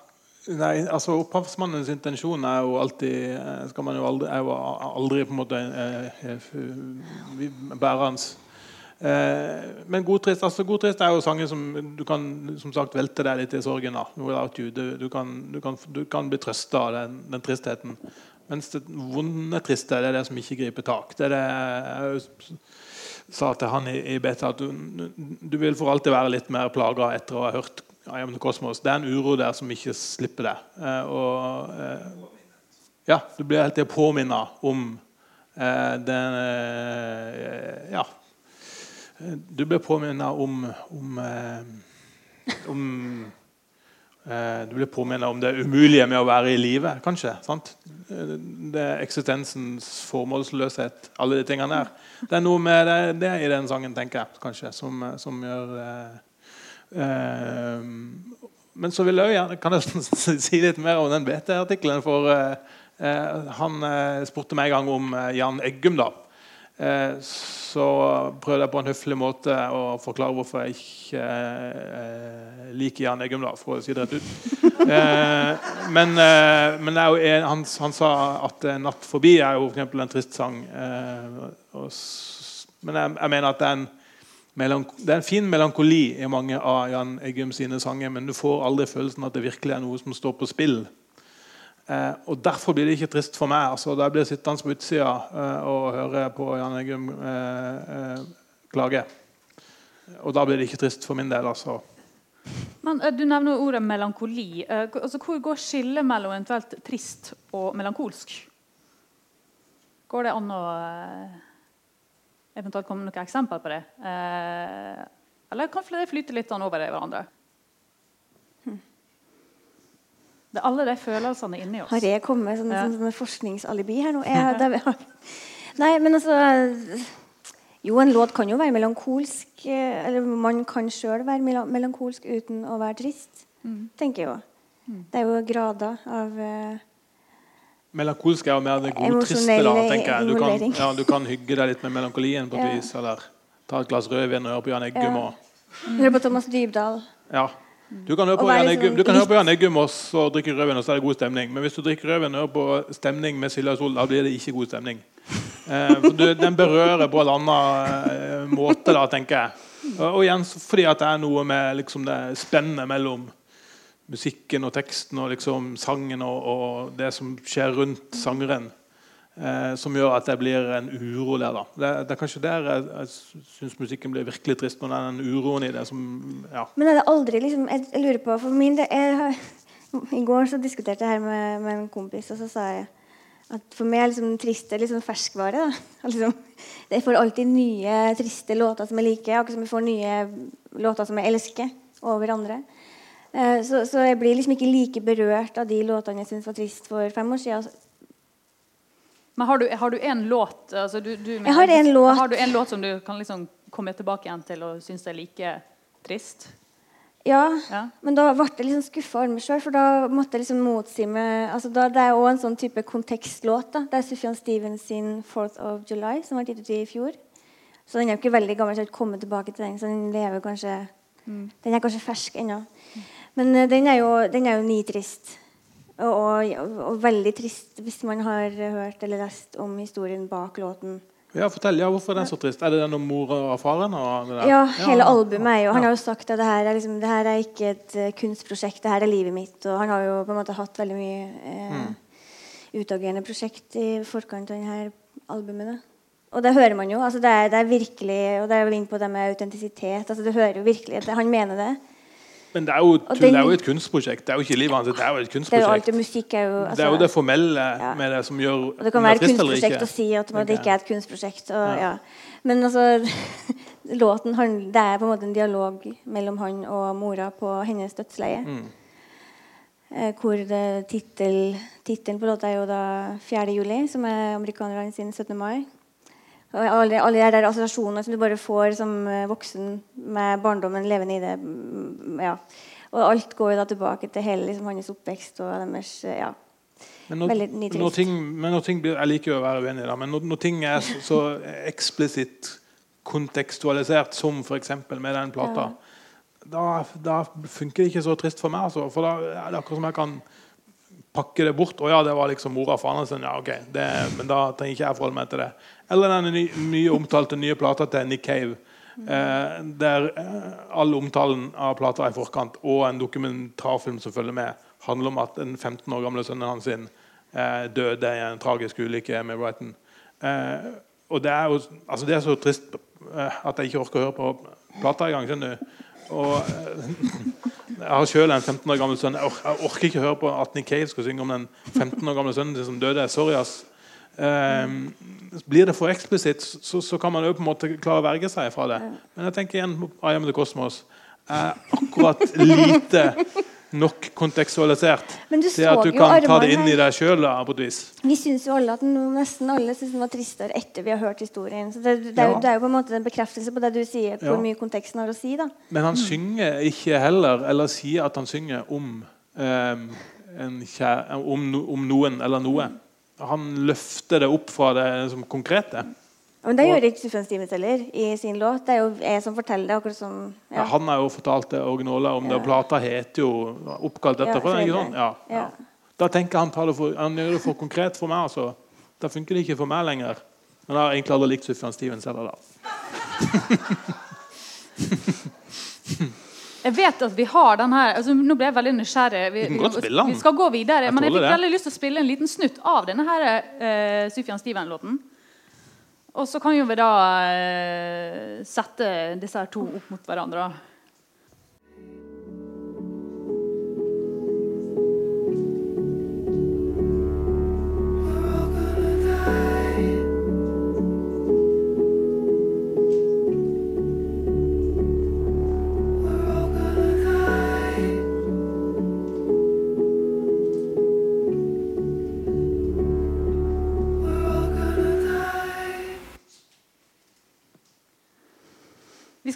Nei, altså Opphavsmannens intensjon er jo alltid eh, skal man jo aldri, er jo aldri på en måte eh, eh bærende. Eh, men godtrist altså god er jo sanger som du kan som sagt velte deg litt i sorgen av. Du, du, kan, du, kan, du kan bli trøsta av den, den, tristheten. Mens det vonde, triste det er det som ikke griper tak. Det er det jeg sa til han i, i beta, at du, du, vil for alltid være litt mer plaga etter å ha hørt I Am The Cosmos. Det er en uro der som ikke slipper det. Eh, og, eh, ja, du blir helt til å om eh, den Ja. Du blir påminnet om, om, om du blir påminnet om det umulige med å være i live, kanskje. Sant? Eh, det er eksistensens formålsløshet, alle de tingene der. Det er noe med det, det i den sangen, tenker jeg, kanskje, som, som gjør eh, eh, Men så vil jeg gjerne kan jeg si litt mer om den BT-artikkelen. For eh, eh, han spurte meg en gang om Jan Eggum. da Eh, så prøvde jeg på en høflig måte å forklare hvorfor jeg ikke eh, liker Jan Eggum, for å si det rett ut. Eh, men, men en, han, han, sa at 'Natt forbi' er jo for en trist sang. men jeg, jeg, mener at det er, en, det er en fin melankoli i mange av Jan Eggum sine sanger, men du får aldri følelsen at det virkelig er noe som står på spill. Eh, og Derfor blir det ikke trist for meg. altså Da blir jeg sittende på utsida eh, og høre på Jan Eggum eh, eh, klage. Og da blir det ikke trist for min del. altså. Men eh, Du nevner ordet melankoli. Eh, altså, hvor går skillet mellom eventuelt trist og melankolsk? Går det an å eventuelt komme noen eksempler på det? eller kan det flyte litt an over det hverandre? Det er alle de følelsene inni oss. Har jeg kommet med sånne, ja. sånne, sånne forskningsalibi her nå? Jeg, det, nei, men altså Jo, en låt kan jo være melankolsk. Eh, eller man kan sjøl være melankolsk uten å være trist. Mm. tenker jeg jo. Mm. Det er jo grader av uh, Melankolsk er jo mer det godtriste. da, tenker jeg. Du kan, ja, du kan, hygge deg litt med melankolien på et ja. vis. Eller ta et glass rødvin og høre på Jan Eggum. Ja. Høre på Thomas Dybdahl. Ja. Du kan høre på Janne, liksom du kan høre på Jan Eggum og drikke rødvin, og så er det god stemning. Men hvis du drikker rødvin og hører på stemning med Silja Sol, da blir det ikke god stemning. Eh, du, den berører på en annen eh, måte, da, tenker jeg. Og, og igjen fordi at det er noe med liksom, det spennet mellom musikken og teksten og liksom sangen og, og det som skjer rundt sangeren. Eh, som gjør at det blir en uro der. da. Det, det er kanskje der jeg, jeg syns musikken blir virkelig trist. Når det er den uroen i det som ja. Men er det aldri liksom Jeg, jeg lurer på For min del I går så diskuterte jeg her med, med en kompis, og så sa jeg at for meg er liksom trist er liksom ferskvare. da. Liksom, jeg får alltid nye triste låter som jeg liker, akkurat som jeg får nye låter som jeg elsker, over andre. Eh, så, så jeg blir liksom ikke like berørt av de låtene jeg syntes var trist for fem år siden. Men har du, har du en låt altså du, du, Jeg har en låt. Har du en låt som du kan liksom komme tilbake igjen til og synes er like trist? Ja, Ja. men da ble jeg liksom skuffa over meg sjøl, for da måtte jeg liksom motsi meg altså da, Det er òg en sånn type kontekstlåt. da. Det er Sufjan Stevens sin 4th of July, som ble gitt ut i fjor. Så den er jo ikke veldig gammel, så jeg har ikke kommet tilbake til den. Så den lever kanskje Den er kanskje fersk ennå. Men uh, den er jo, den er jo nitrist. Og, og, og veldig trist hvis man har hørt eller lest om historien bak låten. Ja, fortell, ja, Hvorfor er den så trist? Er det den om mora og faren? Og? Ja, hele albumet er jo Han Ja. har jo sagt at det her er, liksom, det her er ikke et eh, kunstprosjekt, det her er livet mitt. Og han har jo på en måte hatt veldig mye eh, utagerende prosjekt i forkant av denne albumet. Og det hører man jo. altså Det er, det er virkelig Og det er vel inn på det med autentisitet. altså Du hører jo virkelig at han mener det. Men det er, jo, den, det er jo et kunstprosjekt. Det er jo ikke livet hans, det er jo et Det er jo kunstprosjekt. det musikk er jo Det altså, er jo det formelle Ja. med det som gjør Og det kan være et kunstprosjekt å si at det ikke er et kunstprosjekt. Og, Ja. ja. Men altså låten handler, Det er på en måte en dialog mellom han og mora på hennes dødsleie. Mm. Eh, hvor tittelen på låta er jo da 4. juli, som er amerikanerne sin 17. mai. Alle, alle de der assosiasjonene som du bare får som eh, voksen med barndommen levende i det. mm, ja. Og alt går jo da tilbake til hele liksom, hans oppvekst og deres eh, ja. Men når, Veldig nitrist. når ting, men når ting blir, Jeg liker jo å være uenig, da, men når, når ting er så, så eksplisitt kontekstualisert som f.eks. med den plata, da, da funker det ikke så trist for meg. Altså, for da er det akkurat som jeg kan pakke det bort. Å ja, det var liksom mora og faren sin. Ja, ok. Det, men da trenger ikke jeg forholde meg til det. Eller den mye omtalte nye plata til Nick Cave. Eh, der eh, all omtalen av plata i forkant og en dokumentarfilm som følger med, handler om at den 15 år gamle sønnen hans sin, eh, døde i en tragisk ulykke med Brighton. Eh, og det er jo altså det er så trist eh, at jeg ikke orker å høre på plata engang. skjønner du? Og eh, jeg har selv en 15 år gammel sønn. Jeg orker ikke høre på at Nick Cave skal synge om den 15 år gamle sønnen sin som døde. Sorry, ass. Eh, blir det for eksplisitt, så, så kan man jo på en måte klare å verge seg fra det. Men jeg tenker igjen I Am The Cosmos er akkurat lite nok kontekstualisert til at du kan ta det inn i deg sjøl på. Vi syns jo alle at nesten alle synes den var tristere etter vi har hørt historien. Så det, det, er, jo, det er jo på en måte en bekreftelse på det du sier, hvor Ja. mye konteksten har å si. da. Men han synger ikke heller, eller sier at han synger om, um, en kjæ- om, om noen eller noe. Han løfter det opp fra det som konkrete. Men det gjør ikke Sufjan Stevens heller i sin låt. Det er jo jeg som forteller det. akkurat som... Ja. Ja. Han har jo fortalt det originale om det, og plata heter jo oppkalt sant? Ja. Da tenker han for, han gjør det for konkret for meg. altså. Da funker det ikke for meg lenger. Men jeg har egentlig aldri likt Sufjan Stevens heller. da. Jeg vet at vi har den her altså, Nå ble jeg veldig nysgjerrig. Vi, Vi den. vi skal gå videre. Jeg men jeg fikk veldig lyst til å spille en liten snutt av denne her, uh, Sufjan Steven-låten. Og så kan jo vi da uh, sette disse her to opp mot hverandre.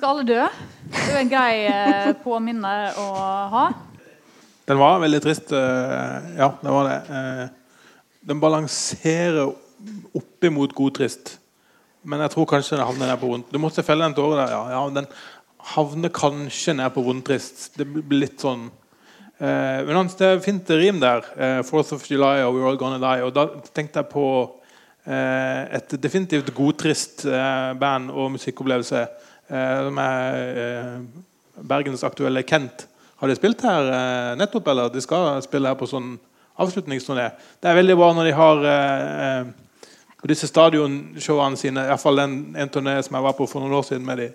Alle dø. Det er jo en grei eh, påminne å ha. Den var veldig trist. eh, ja, det var det. Eh, den balanserer oppimot god trist. Men jeg tror kanskje den havner ned på vondt. Du måtte felle den tåre der. Ja, ja, den, havner kanskje ned på vondtrist. Det blir litt sånn eh, Men hans, det er fint rim der. 'Fourth 4th of July og We're All Gonna Die. Og da tenkte jeg på et definitivt godtrist band og musikkopplevelse eh, eh, Bergens aktuelle Kent. Har de spilt her eh, nettopp, eller de skal spille her på sånn avslutningsturné? Det er veldig bra når de har eh, på disse stadionshowene sine, iallfall den en turné som jeg var på for noen år siden med de,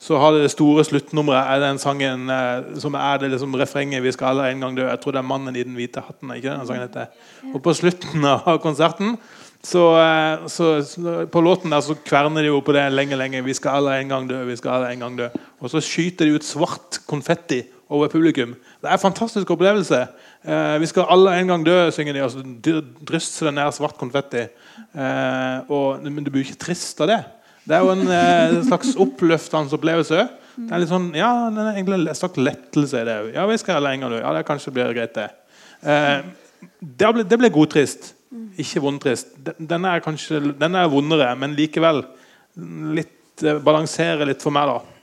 så har de det store sluttnummeret er den sangen eh, som er det liksom refrenget 'Vi skal alle en gang dø'. Jeg tror det er 'Mannen i den hvite hatten'. ikke den sangen heter. Og på slutten av konserten så, eh, så, så, På låten der så kverner de jo på det lenge, lenge. 'Vi skal alle en gang dø', vi skal alle en gang dø. Og så skyter de ut svart konfetti over publikum. Det er en fantastisk opplevelse. Eh, 'Vi skal alle en gang dø', synger de. Og så drysser det ned svart konfetti. Eh, og, men du blir ikke trist av det. Det er jo en eh, slags oppløftende opplevelse. Det er litt sånn, ja, det er egentlig en slags lettelse i det. Ja, vi skal alle en gang dø. Ja, det kanskje blir greit, det. Eh, det ble, det ble godtrist, ikke vondtrist. Den er kanskje den er vondere, men likevel litt eh, balanserer litt for meg, da.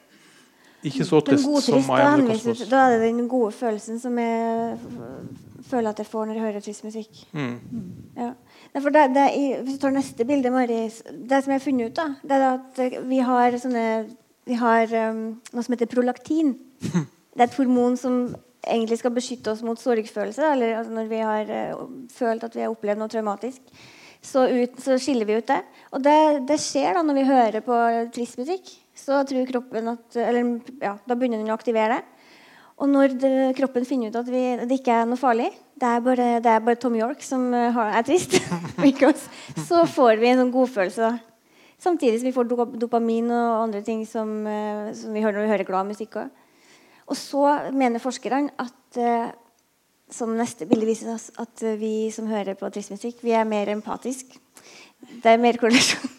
Ikke så trist som I Am The Cosmos. Da er det den gode følelsen som jeg føler at jeg får når jeg hører trist musikk. Mm. Ja. For det, det, hvis du tar neste bilde, Maris, det som jeg har funnet ut, da, det er at vi har, sånne, vi har um, noe som heter prolaktin. Det er et hormon som egentlig skal beskytte oss mot sorgfølelse. Eller altså når vi har uh, følt at vi har opplevd noe traumatisk. Så, ut, så skiller vi ut det. Og det, det, skjer da når vi hører på trist musikk. Så tror kroppen at Eller ja, da begynner den å aktivere det. Og når det, kroppen finner ut at vi, det ikke er noe farlig, det er bare, det er bare Tom York som har, er trist, så får vi en sånn godfølelse. Da. Samtidig som vi får dopamin og andre ting som, uh, som vi hører når vi hører glad musikk. Også. Og så mener forskerne at uh, som neste bilde viser oss, at vi som hører på tristmusikk, vi er mer empatiske. Det er mer korrelasjon.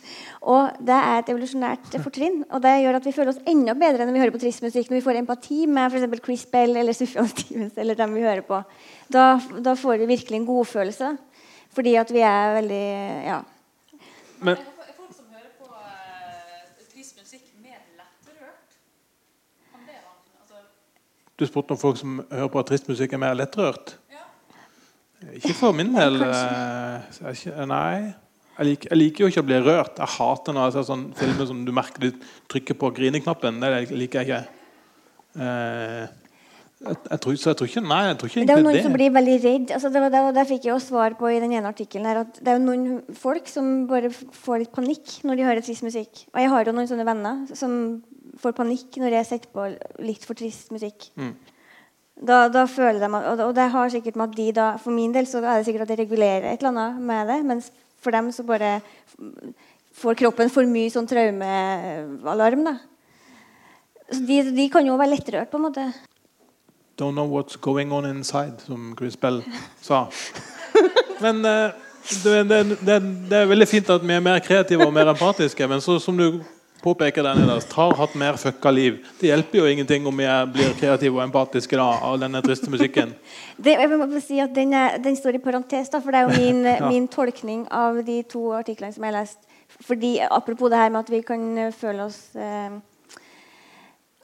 Og det er et evolusjonært fortrinn. Og det gjør at vi føler oss enda bedre når vi hører på trist musikk. Når vi får empati med f.eks. Chris Bell eller Sufjan Stevens eller dem vi hører på. Da, da får vi virkelig en godfølelse. Fordi at vi er veldig Ja. Men, er folk som hører på uh, trist musikk, mer lettrørt? Kan det være altså... Du spurte om folk som hører på trist musikk, er mer lettrørt? Ja. Ikke for min del. Uh, nei. Jeg liker, jeg liker, jo ikke å bli rørt. Jeg hater når jeg ser sånne filmer som du merker du trykker på grineknappen. Det liker jeg ikke. Eh, jeg, jeg, tror, så jeg tror ikke Nei, jeg tror ikke det er jo noen det. som blir veldig redd. Altså, det, det, det, fikk jeg jo svar på i den ene artikkelen. her, at Det er jo noen folk som bare får litt panikk når de hører trist musikk. Og jeg har jo noen sånne venner som får panikk når jeg setter på litt for trist musikk. Mm. Da, da, føler de, og, og det har sikkert med at de da, For min del så er det sikkert at de regulerer et eller annet med det. mens for dem så bare får kroppen for mye sånn traumealarm. da. Så de, de, kan jo være lettrørt, på en måte. Don't know what's going on inside, som Chris Bell sa. Men uh, det, det, det, det, er veldig fint at vi er mer kreative og mer empatiske. Men så, som du påpeker der nederst, har hatt mer fucka liv. Det hjelper jo ingenting om vi blir kreative og empatiske da, av denne triste musikken. Det, jeg må si at den, er, den, står i parentes, da, for det er jo min, ja. min, tolkning av de to artiklene som jeg har lest. Fordi, apropos det her med at vi kan føle oss eh,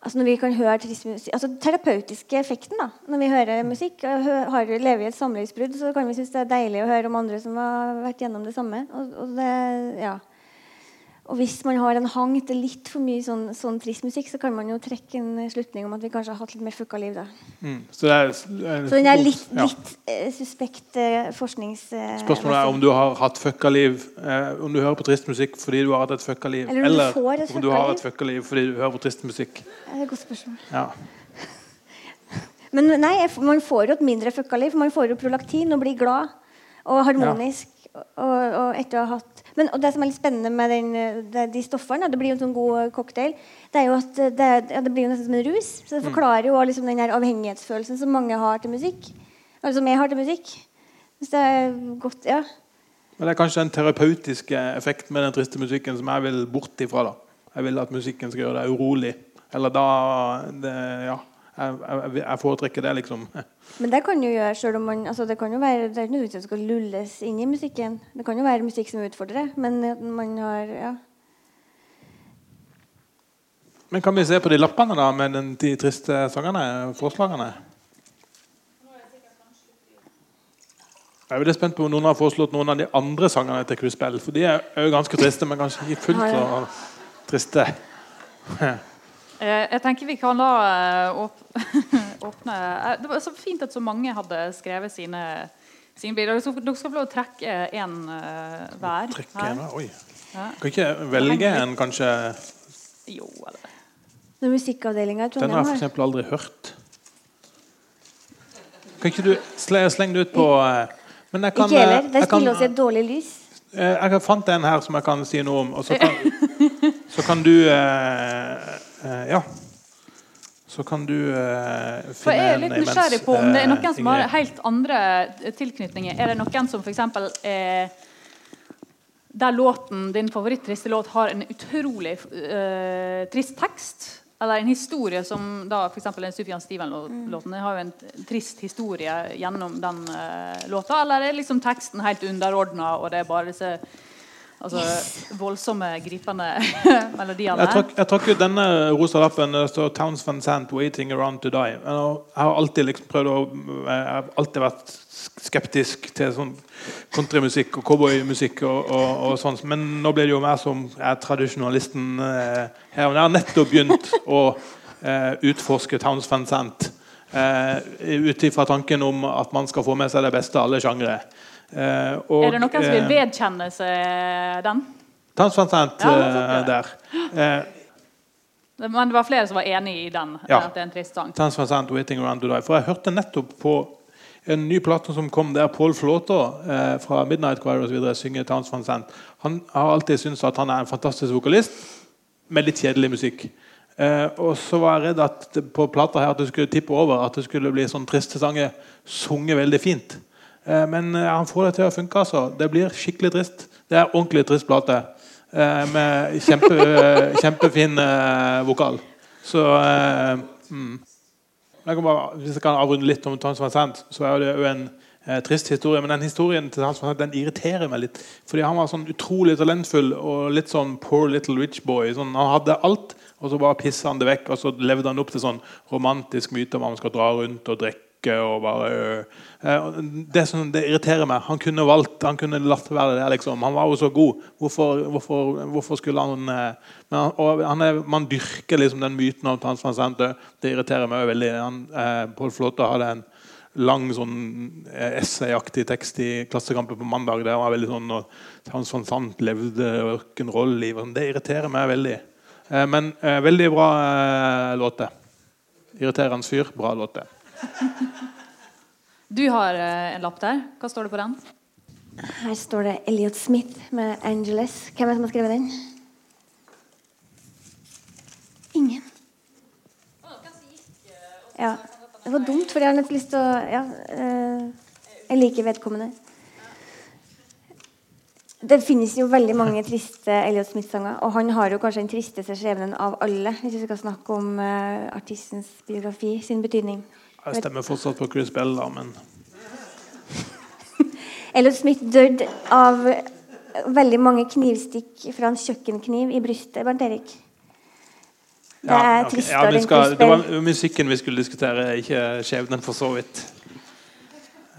altså når vi kan høre trist musikk, altså Terapeutiske effekten da, når vi hører musikk. Har, lever i et samlivsbrudd, så kan vi synes det er deilig å høre om andre som har vært gjennom det samme. Og, og det, ja og hvis man har en hang til litt for mye sånn, sånn trist musikk, så kan man jo trekke en slutning om at vi kanskje har hatt litt mer fucka liv. da. Mm. Så, er, er, så den er litt, litt uh, suspekt uh, forsknings... Uh, Spørsmålet er om du har hatt fucka liv Om du hører på trist musikk fordi du har hatt et fucka liv, eller, eller du et om du har et fucka liv fordi du hører på trist musikk. Det er et godt spørsmål. Ja. Men nei, man får jo et mindre fucka liv. Man får jo prolaktin og blir glad og harmonisk. Og, og etter å ha hatt men det som er litt spennende med den, de, de stoffene, det blir jo en sånn god cocktail, det er jo at det, ja, det blir jo nesten som en rus. Så det mm. forklarer jo liksom den avhengighetsfølelsen som mange har til musikk. Eller som jeg har til musikk. Hvis det er godt, ja. Men det er kanskje den terapeutiske effekten med den triste musikken som jeg vil bort ifra. da. Jeg vil at musikken skal gjøre deg urolig. Eller da det, Ja. Jeg, jeg, jeg foretrekker det, liksom. Men det kan jo gjøre selv om man altså Det kan jo være, det er ikke nødvendigvis at det skal lulles inn i musikken. Det kan jo være musikk som utfordrer, men man har ja. Men kan vi se på de lappene da med de triste sangene? Forslagene? Jeg er veldig spent på om noen har foreslått noen av de andre sangene til Bell. For de er jo ganske triste, men kanskje ikke fullt så triste. Eh, jeg tenker vi kan eh, åpne eh, Det var så fint at så mange hadde skrevet sine, sine bidrag. Dere skal, få lov å trekke én hver. Trekke en, oi. Ja. Kan ikke velge en, kanskje? Jo, eller Når musikkavdelinga Den har jeg f.eks. aldri hørt. Kan ikke du slenge det ut på men jeg kan, Ikke heller. Det spiller oss i et dårlig lys. Jeg fant en her som jeg kan si noe om. Og så kan, så kan du eh, Eh, ja. Så kan du uh, finne For Jeg er litt nysgjerrig på om det er noen som har helt andre tilknytninger. Er det noen som f.eks. er der låten, din favoritt-triste låt har en utrolig uh, trist tekst? Eller en historie som da f.eks. den Sufjan Steven-låten har jo en trist historie gjennom den uh, låta? Eller er liksom teksten helt underordna, og det er bare disse Altså voldsomme, gripende melodier. Jeg trakk, jeg trakk ut denne rosa lappen. Det står 'Towns Van Sant waiting around to die'. Jeg har alltid liksom prøvd å Jeg har alltid vært skeptisk til sånn countrymusikk og cowboymusikk og, og, og sånn. Men nå blir det jo mer som er tradisjonalisten eh, her. Jeg har nettopp begynt å eh, utforske Towns Van Sant. Eh, Ut ifra tanken om at man skal få med seg det beste av alle sjangre. Uh, og, er det noen som vil eh, vedkjenne seg den? Transparentent ja, uh, der. Men det var flere som var enig i den? Ja. at det er en trist sang. Waiting Around to Die. For jeg hørte nettopp på en ny plate som kom der Paul Flåter eh, fra Midnight Choir videre, synger Towns Van Sant. Han har alltid syntes at han er en fantastisk vokalist med litt kjedelig musikk. Eh, og så var jeg redd at på plata her at det skulle tippe over, at det skulle bli sånn triste sanger sunget veldig fint. Eh, men eh, han får det til å funke. altså. Det blir skikkelig trist. Det er ordentlig trist plate. Eh, med kjempe, kjempefin vokal. Så mm. jeg bare, Hvis jeg kan avrunde litt om Tom Van Sant, så er det jo en trist historie. Men den historien til Tom Van Sant, den irriterer meg litt. Fordi han var sånn utrolig talentfull og litt sånn poor little rich boy. Sånn, han hadde alt, og så bare pissa han det vekk. Og så levde han opp til sånn romantisk myte om at man skal dra rundt og drikke og bare øh. det, som, det irriterer meg. Han kunne valgt, han kunne latt være det. Liksom. Han var jo så god. Hvorfor, hvorfor, hvorfor skulle han øh, men han, han er, Man dyrker liksom den myten om transplantante. Det irriterer meg veldig. Han, eh, Pål Flåte hadde en lang sånn essayaktig tekst i Klassekampen på mandag. Der var veldig sånn Hans van Sant levde rock'n'roll-livet. Det irriterer meg veldig. Eh, men eh, veldig bra eh, låt. Irriterende fyr, bra låte. Du har eh, en lapp der. Hva står det på den? Her står det Elliot Smith med 'Angeles'. Hvem er det som har skrevet den? Ingen. Ja. Det var dumt, for jeg har nettopp lyst til å ja, eh, Jeg liker vedkommende. Det finnes jo veldig mange triste Elliot Smith-sanger, og han har jo kanskje den tristeste skjebnen av alle, hvis vi skal snakke om uh, artistens biografi, sin betydning. Jeg stemmer fortsatt på Chris Bell, da, men Elliot Smith døde av veldig mange knivstikk fra en kjøkkenkniv i brystet. Bernt Erik. Det er ja, okay. ja, skal, Det var musikken vi skulle diskutere, ikke skjebnen, for så vidt.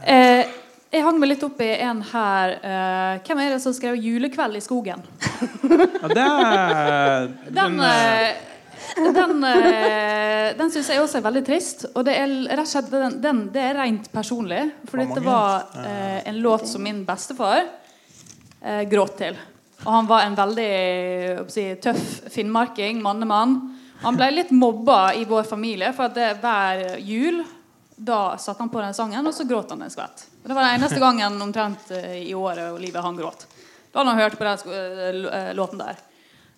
Eh, jeg hang meg litt opp i en her. Eh, hvem er det som skrev 'Julekveld i skogen'? ja, det er, den, den eh, den, uh, den syns jeg også er veldig trist. Og det er rett og slett den, den, det er rent personlig. For dette var uh, en låt som min bestefar uh, gråt til. Og han var en veldig si, tøff finnmarking, mannemann. Han ble litt mobba i vår familie, for det, hver jul da satte han på den sangen, og så gråt han en skvett. Det var den eneste gangen omtrent i året og livet han gråt. Da hadde han hørt på den låten der.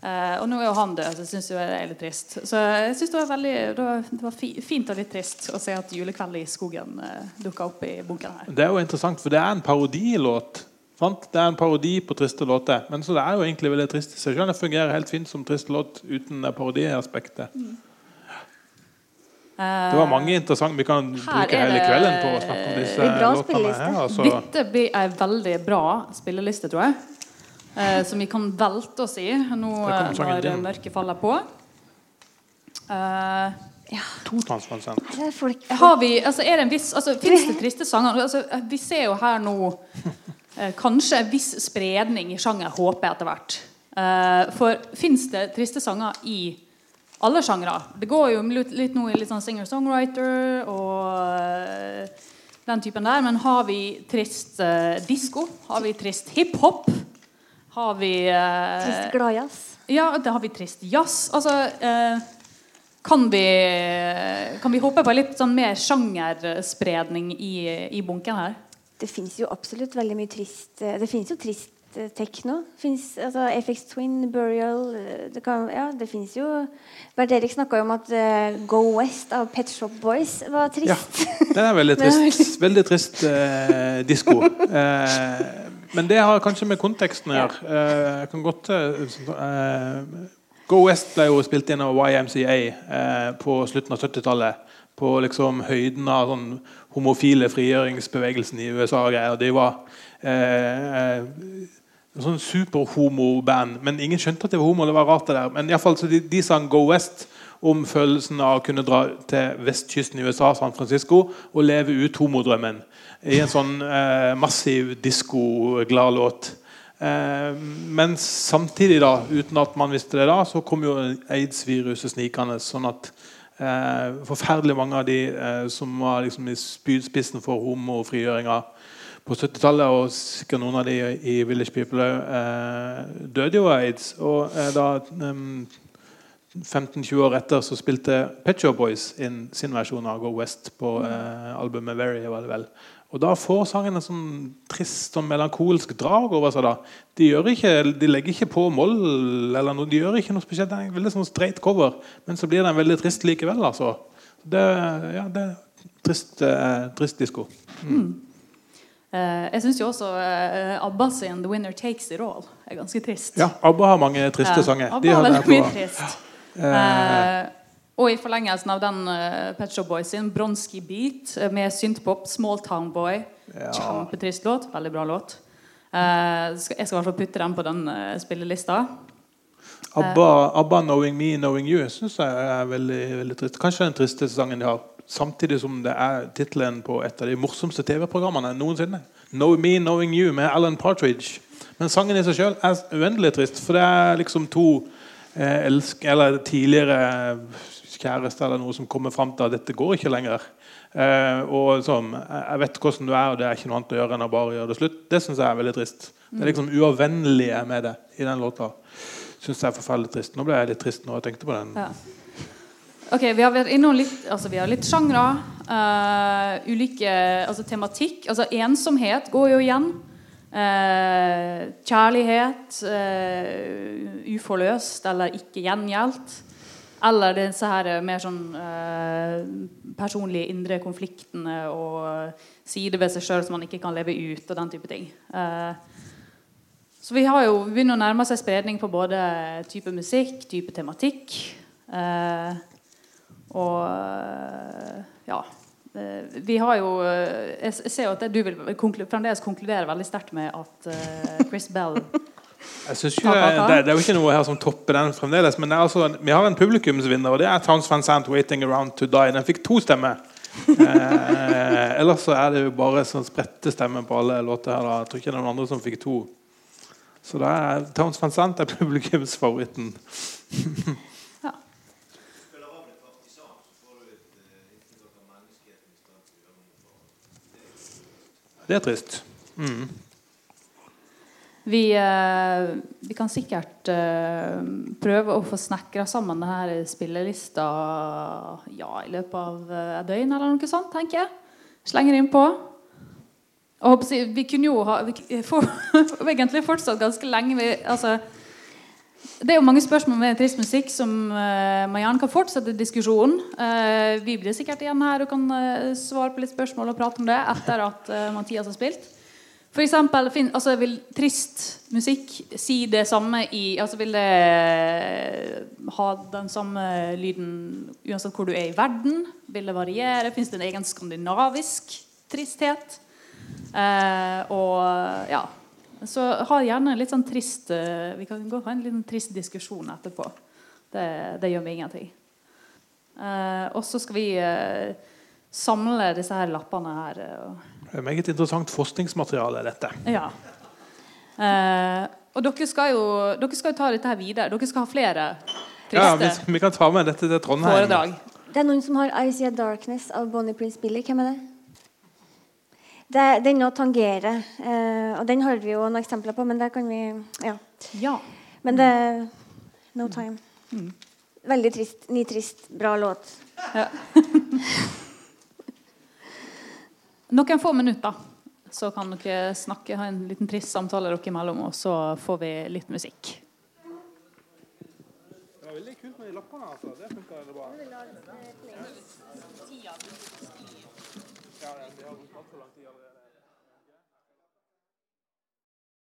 Uh, og nå er jo han død, så jeg syns det er litt trist. Så jeg synes det var veldig det var, det var fint og litt trist å se at 'Julekveld i skogen' uh, eh, dukka opp i bunkeren her. Det er jo interessant, for det er en parodilåt. Sant? Det er en parodi på triste låter. Men så det er jo egentlig veldig trist i seg. Det fungerer helt fint som trist låt uten parodiaspektet. Mm. Det var mange interessante Vi kan bruke hele kvelden på å snakke om disse låtene. her altså. Dette blir ei veldig bra spilleliste, tror jeg eh, som vi kan velte oss i nå når mørket faller på. Uh, ja. Har vi, altså er det en viss, altså Fins det triste sanger? Altså, vi ser jo her nå eh, kanskje en viss spredning i sjanger, håper jeg etter hvert. Uh, for fins det triste sanger i alle sjangre? Det går jo litt, litt nå i litt sånn singer-songwriter og uh, den typen der. Men har vi trist uh, disko? Har vi trist hiphop? Har vi eh, Trist gladjazz? Ja, det har vi trist jazz. Altså kan vi, kan vi håpe på litt sånn mer sjangerspredning i, i bunken her? Det fins jo absolutt veldig mye trist eh, Det fins jo trist eh, tekno. Finnes, altså FX Twin, Burial eh, Det, kan, ja, det fins jo Bernt Erik snakka jo om at uh, Go West av Pet Shop Boys var trist. Ja, den er veldig trist. veldig trist uh, disko. Uh, men det har kanskje med konteksten å gjøre. jeg kan godt Go West ble jo spilt inn av YMCA eh, på slutten av 70-tallet. På liksom høyden av sånn homofile frigjøringsbevegelsen i USA. og De var eh, eh sånn superhomo-band. Men ingen skjønte at det var homo. det var rart det der. Men i fall, så de, de sang Go West om følelsen av å kunne dra til vestkysten i USA, San Francisco, og leve ut homodrømmen i en sånn eh, massiv disko-glad låt. Eh, men samtidig, da, uten at man visste det da, så kom jo aids-viruset snikende. sånn at eh, forferdelig mange av de eh, som var liksom i spydspissen for homofrigjøringa på 70-tallet, og sikkert noen av de i Village People eh, døde jo av aids. Og eh, da 15-20 år etter så spilte Pet Boys inn sin versjon av Go West på eh, albumet Very. var det vel og Da får sangen en sånn trist og melankolsk drag over seg. da. De, ikke, de, legger ikke på moll, eller noe, de gjør ikke noe spesielt. Det er en veldig sånn straight cover, men så blir den veldig trist likevel. altså. Det, ja, det er trist, eh, trist disko. Mm. Mm. Eh, jeg syns jo også eh, ABBA sin 'The Winner Takes It All' er ganske trist. Ja, ABBA har mange triste ja, sanger. ABBA har veldig mye trist. Uh, og i forlengelsen av den uh, Pet Shop Boys sin Bronski Beat uh, med synthpop, Small Town Boy. Ja. Kjempetrist låt. Veldig bra låt. Uh, jeg skal i hvert fall putte den på den uh, spillelista. Abba, Abba, 'Knowing Me, Knowing You' syns jeg er veldig, veldig trist. Kanskje den tristeste sangen de har. Samtidig som det er tittelen på et av de morsomste TV-programmene noensinne. 'Know Me, Knowing You' med Alan Partridge. Men sangen i seg sjøl er uendelig trist, for det er liksom to eh, elsk, eller tidligere kjæreste eller noe som kommer fram til at dette går ikke lenger. Eh, og sånn, Jeg vet hvordan du er, og det er ikke noe annet å gjøre enn å bare gjøre det slutt. Det syns jeg er veldig trist. Det er liksom uavvennlige med det i den låta. Synes jeg er forferdelig trist. Nå ble jeg litt trist når jeg tenkte på den. Ja. Ok, Vi har vært innom litt, altså vi har litt sjangre. Uh, ulike altså tematikk. Altså Ensomhet går jo igjen. Uh, kjærlighet. Uh, uforløst eller ikke gjengjeldt. Eller disse her eh, mer sånn eh, personlige indre konfliktene og sider ved seg sjøl som man ikke kan leve ut, og den type ting. Eh, så vi har jo begynner å nærme seg spredning på både type musikk, type tematikk. Eh, og eh, ja. Eh, vi har jo Jeg ser jo at du vil fremdeles konkludere veldig sterkt med at Chris Bell jeg synes jo, det, det, er jo ikke noe her som topper den fremdeles. Men altså, vi har en publikumsvinner, og det er Towns Van Sant 'Waiting Around To Die'. Den fikk to stemmer. eh, ellers så er det jo bare sånn spredte stemmer på alle låter. her da. Jeg tror ikke det er noen andre som fikk to. Så det er Towns Van Sant er publikumsfavoritten. ja. Det er trist. Mm. Vi, eh, vi, kan sikkert uh, prøve å få snekra sammen denne spillelista ja, i løpet av uh, et døgn eller noe sånt, tenker jeg. Slenger innpå. Og vi kunne jo ha vi får, egentlig fortsatt ganske lenge vi, altså, Det er jo mange spørsmål med trist musikk som man gjerne kan fortsette diskusjonen. Vi blir sikkert igjen her og kan svare på litt spørsmål og prate om det etter at Mathias har spilt. For eksempel, altså, Vil trist musikk si det samme i altså Vil det ha den samme lyden uansett hvor du er i verden? Vil det variere? Fins det en egen skandinavisk tristhet? Eh, og ja Så ha gjerne litt sånn trist eh, Vi kan gå ha en liten trist diskusjon etterpå. Det, det gjør meg ingenting. Eh, og så skal vi eh, samle disse her lappene her. og Det er Meget interessant forskningsmateriale, dette. Ja. Eh, og dere skal, jo, dere skal jo ta dette her videre. Dere skal ha flere Ja, vi, vi kan ta med dette til Trondheim. foredrag. Det er noen som har I See a Darkness av Bonnie Prince Billy. Hvem er det? det den å tangere. Eh, og den har vi jo noen eksempler på, men det kan vi Ja. Ja. Men det er No time. Veldig trist. Nitrist. Bra låt. ja. Noen få minutter, så kan dere snakke, ha en liten trist samtale dere imellom, og så får vi litt musikk. Det var veldig kult med de lappene. altså. Det funka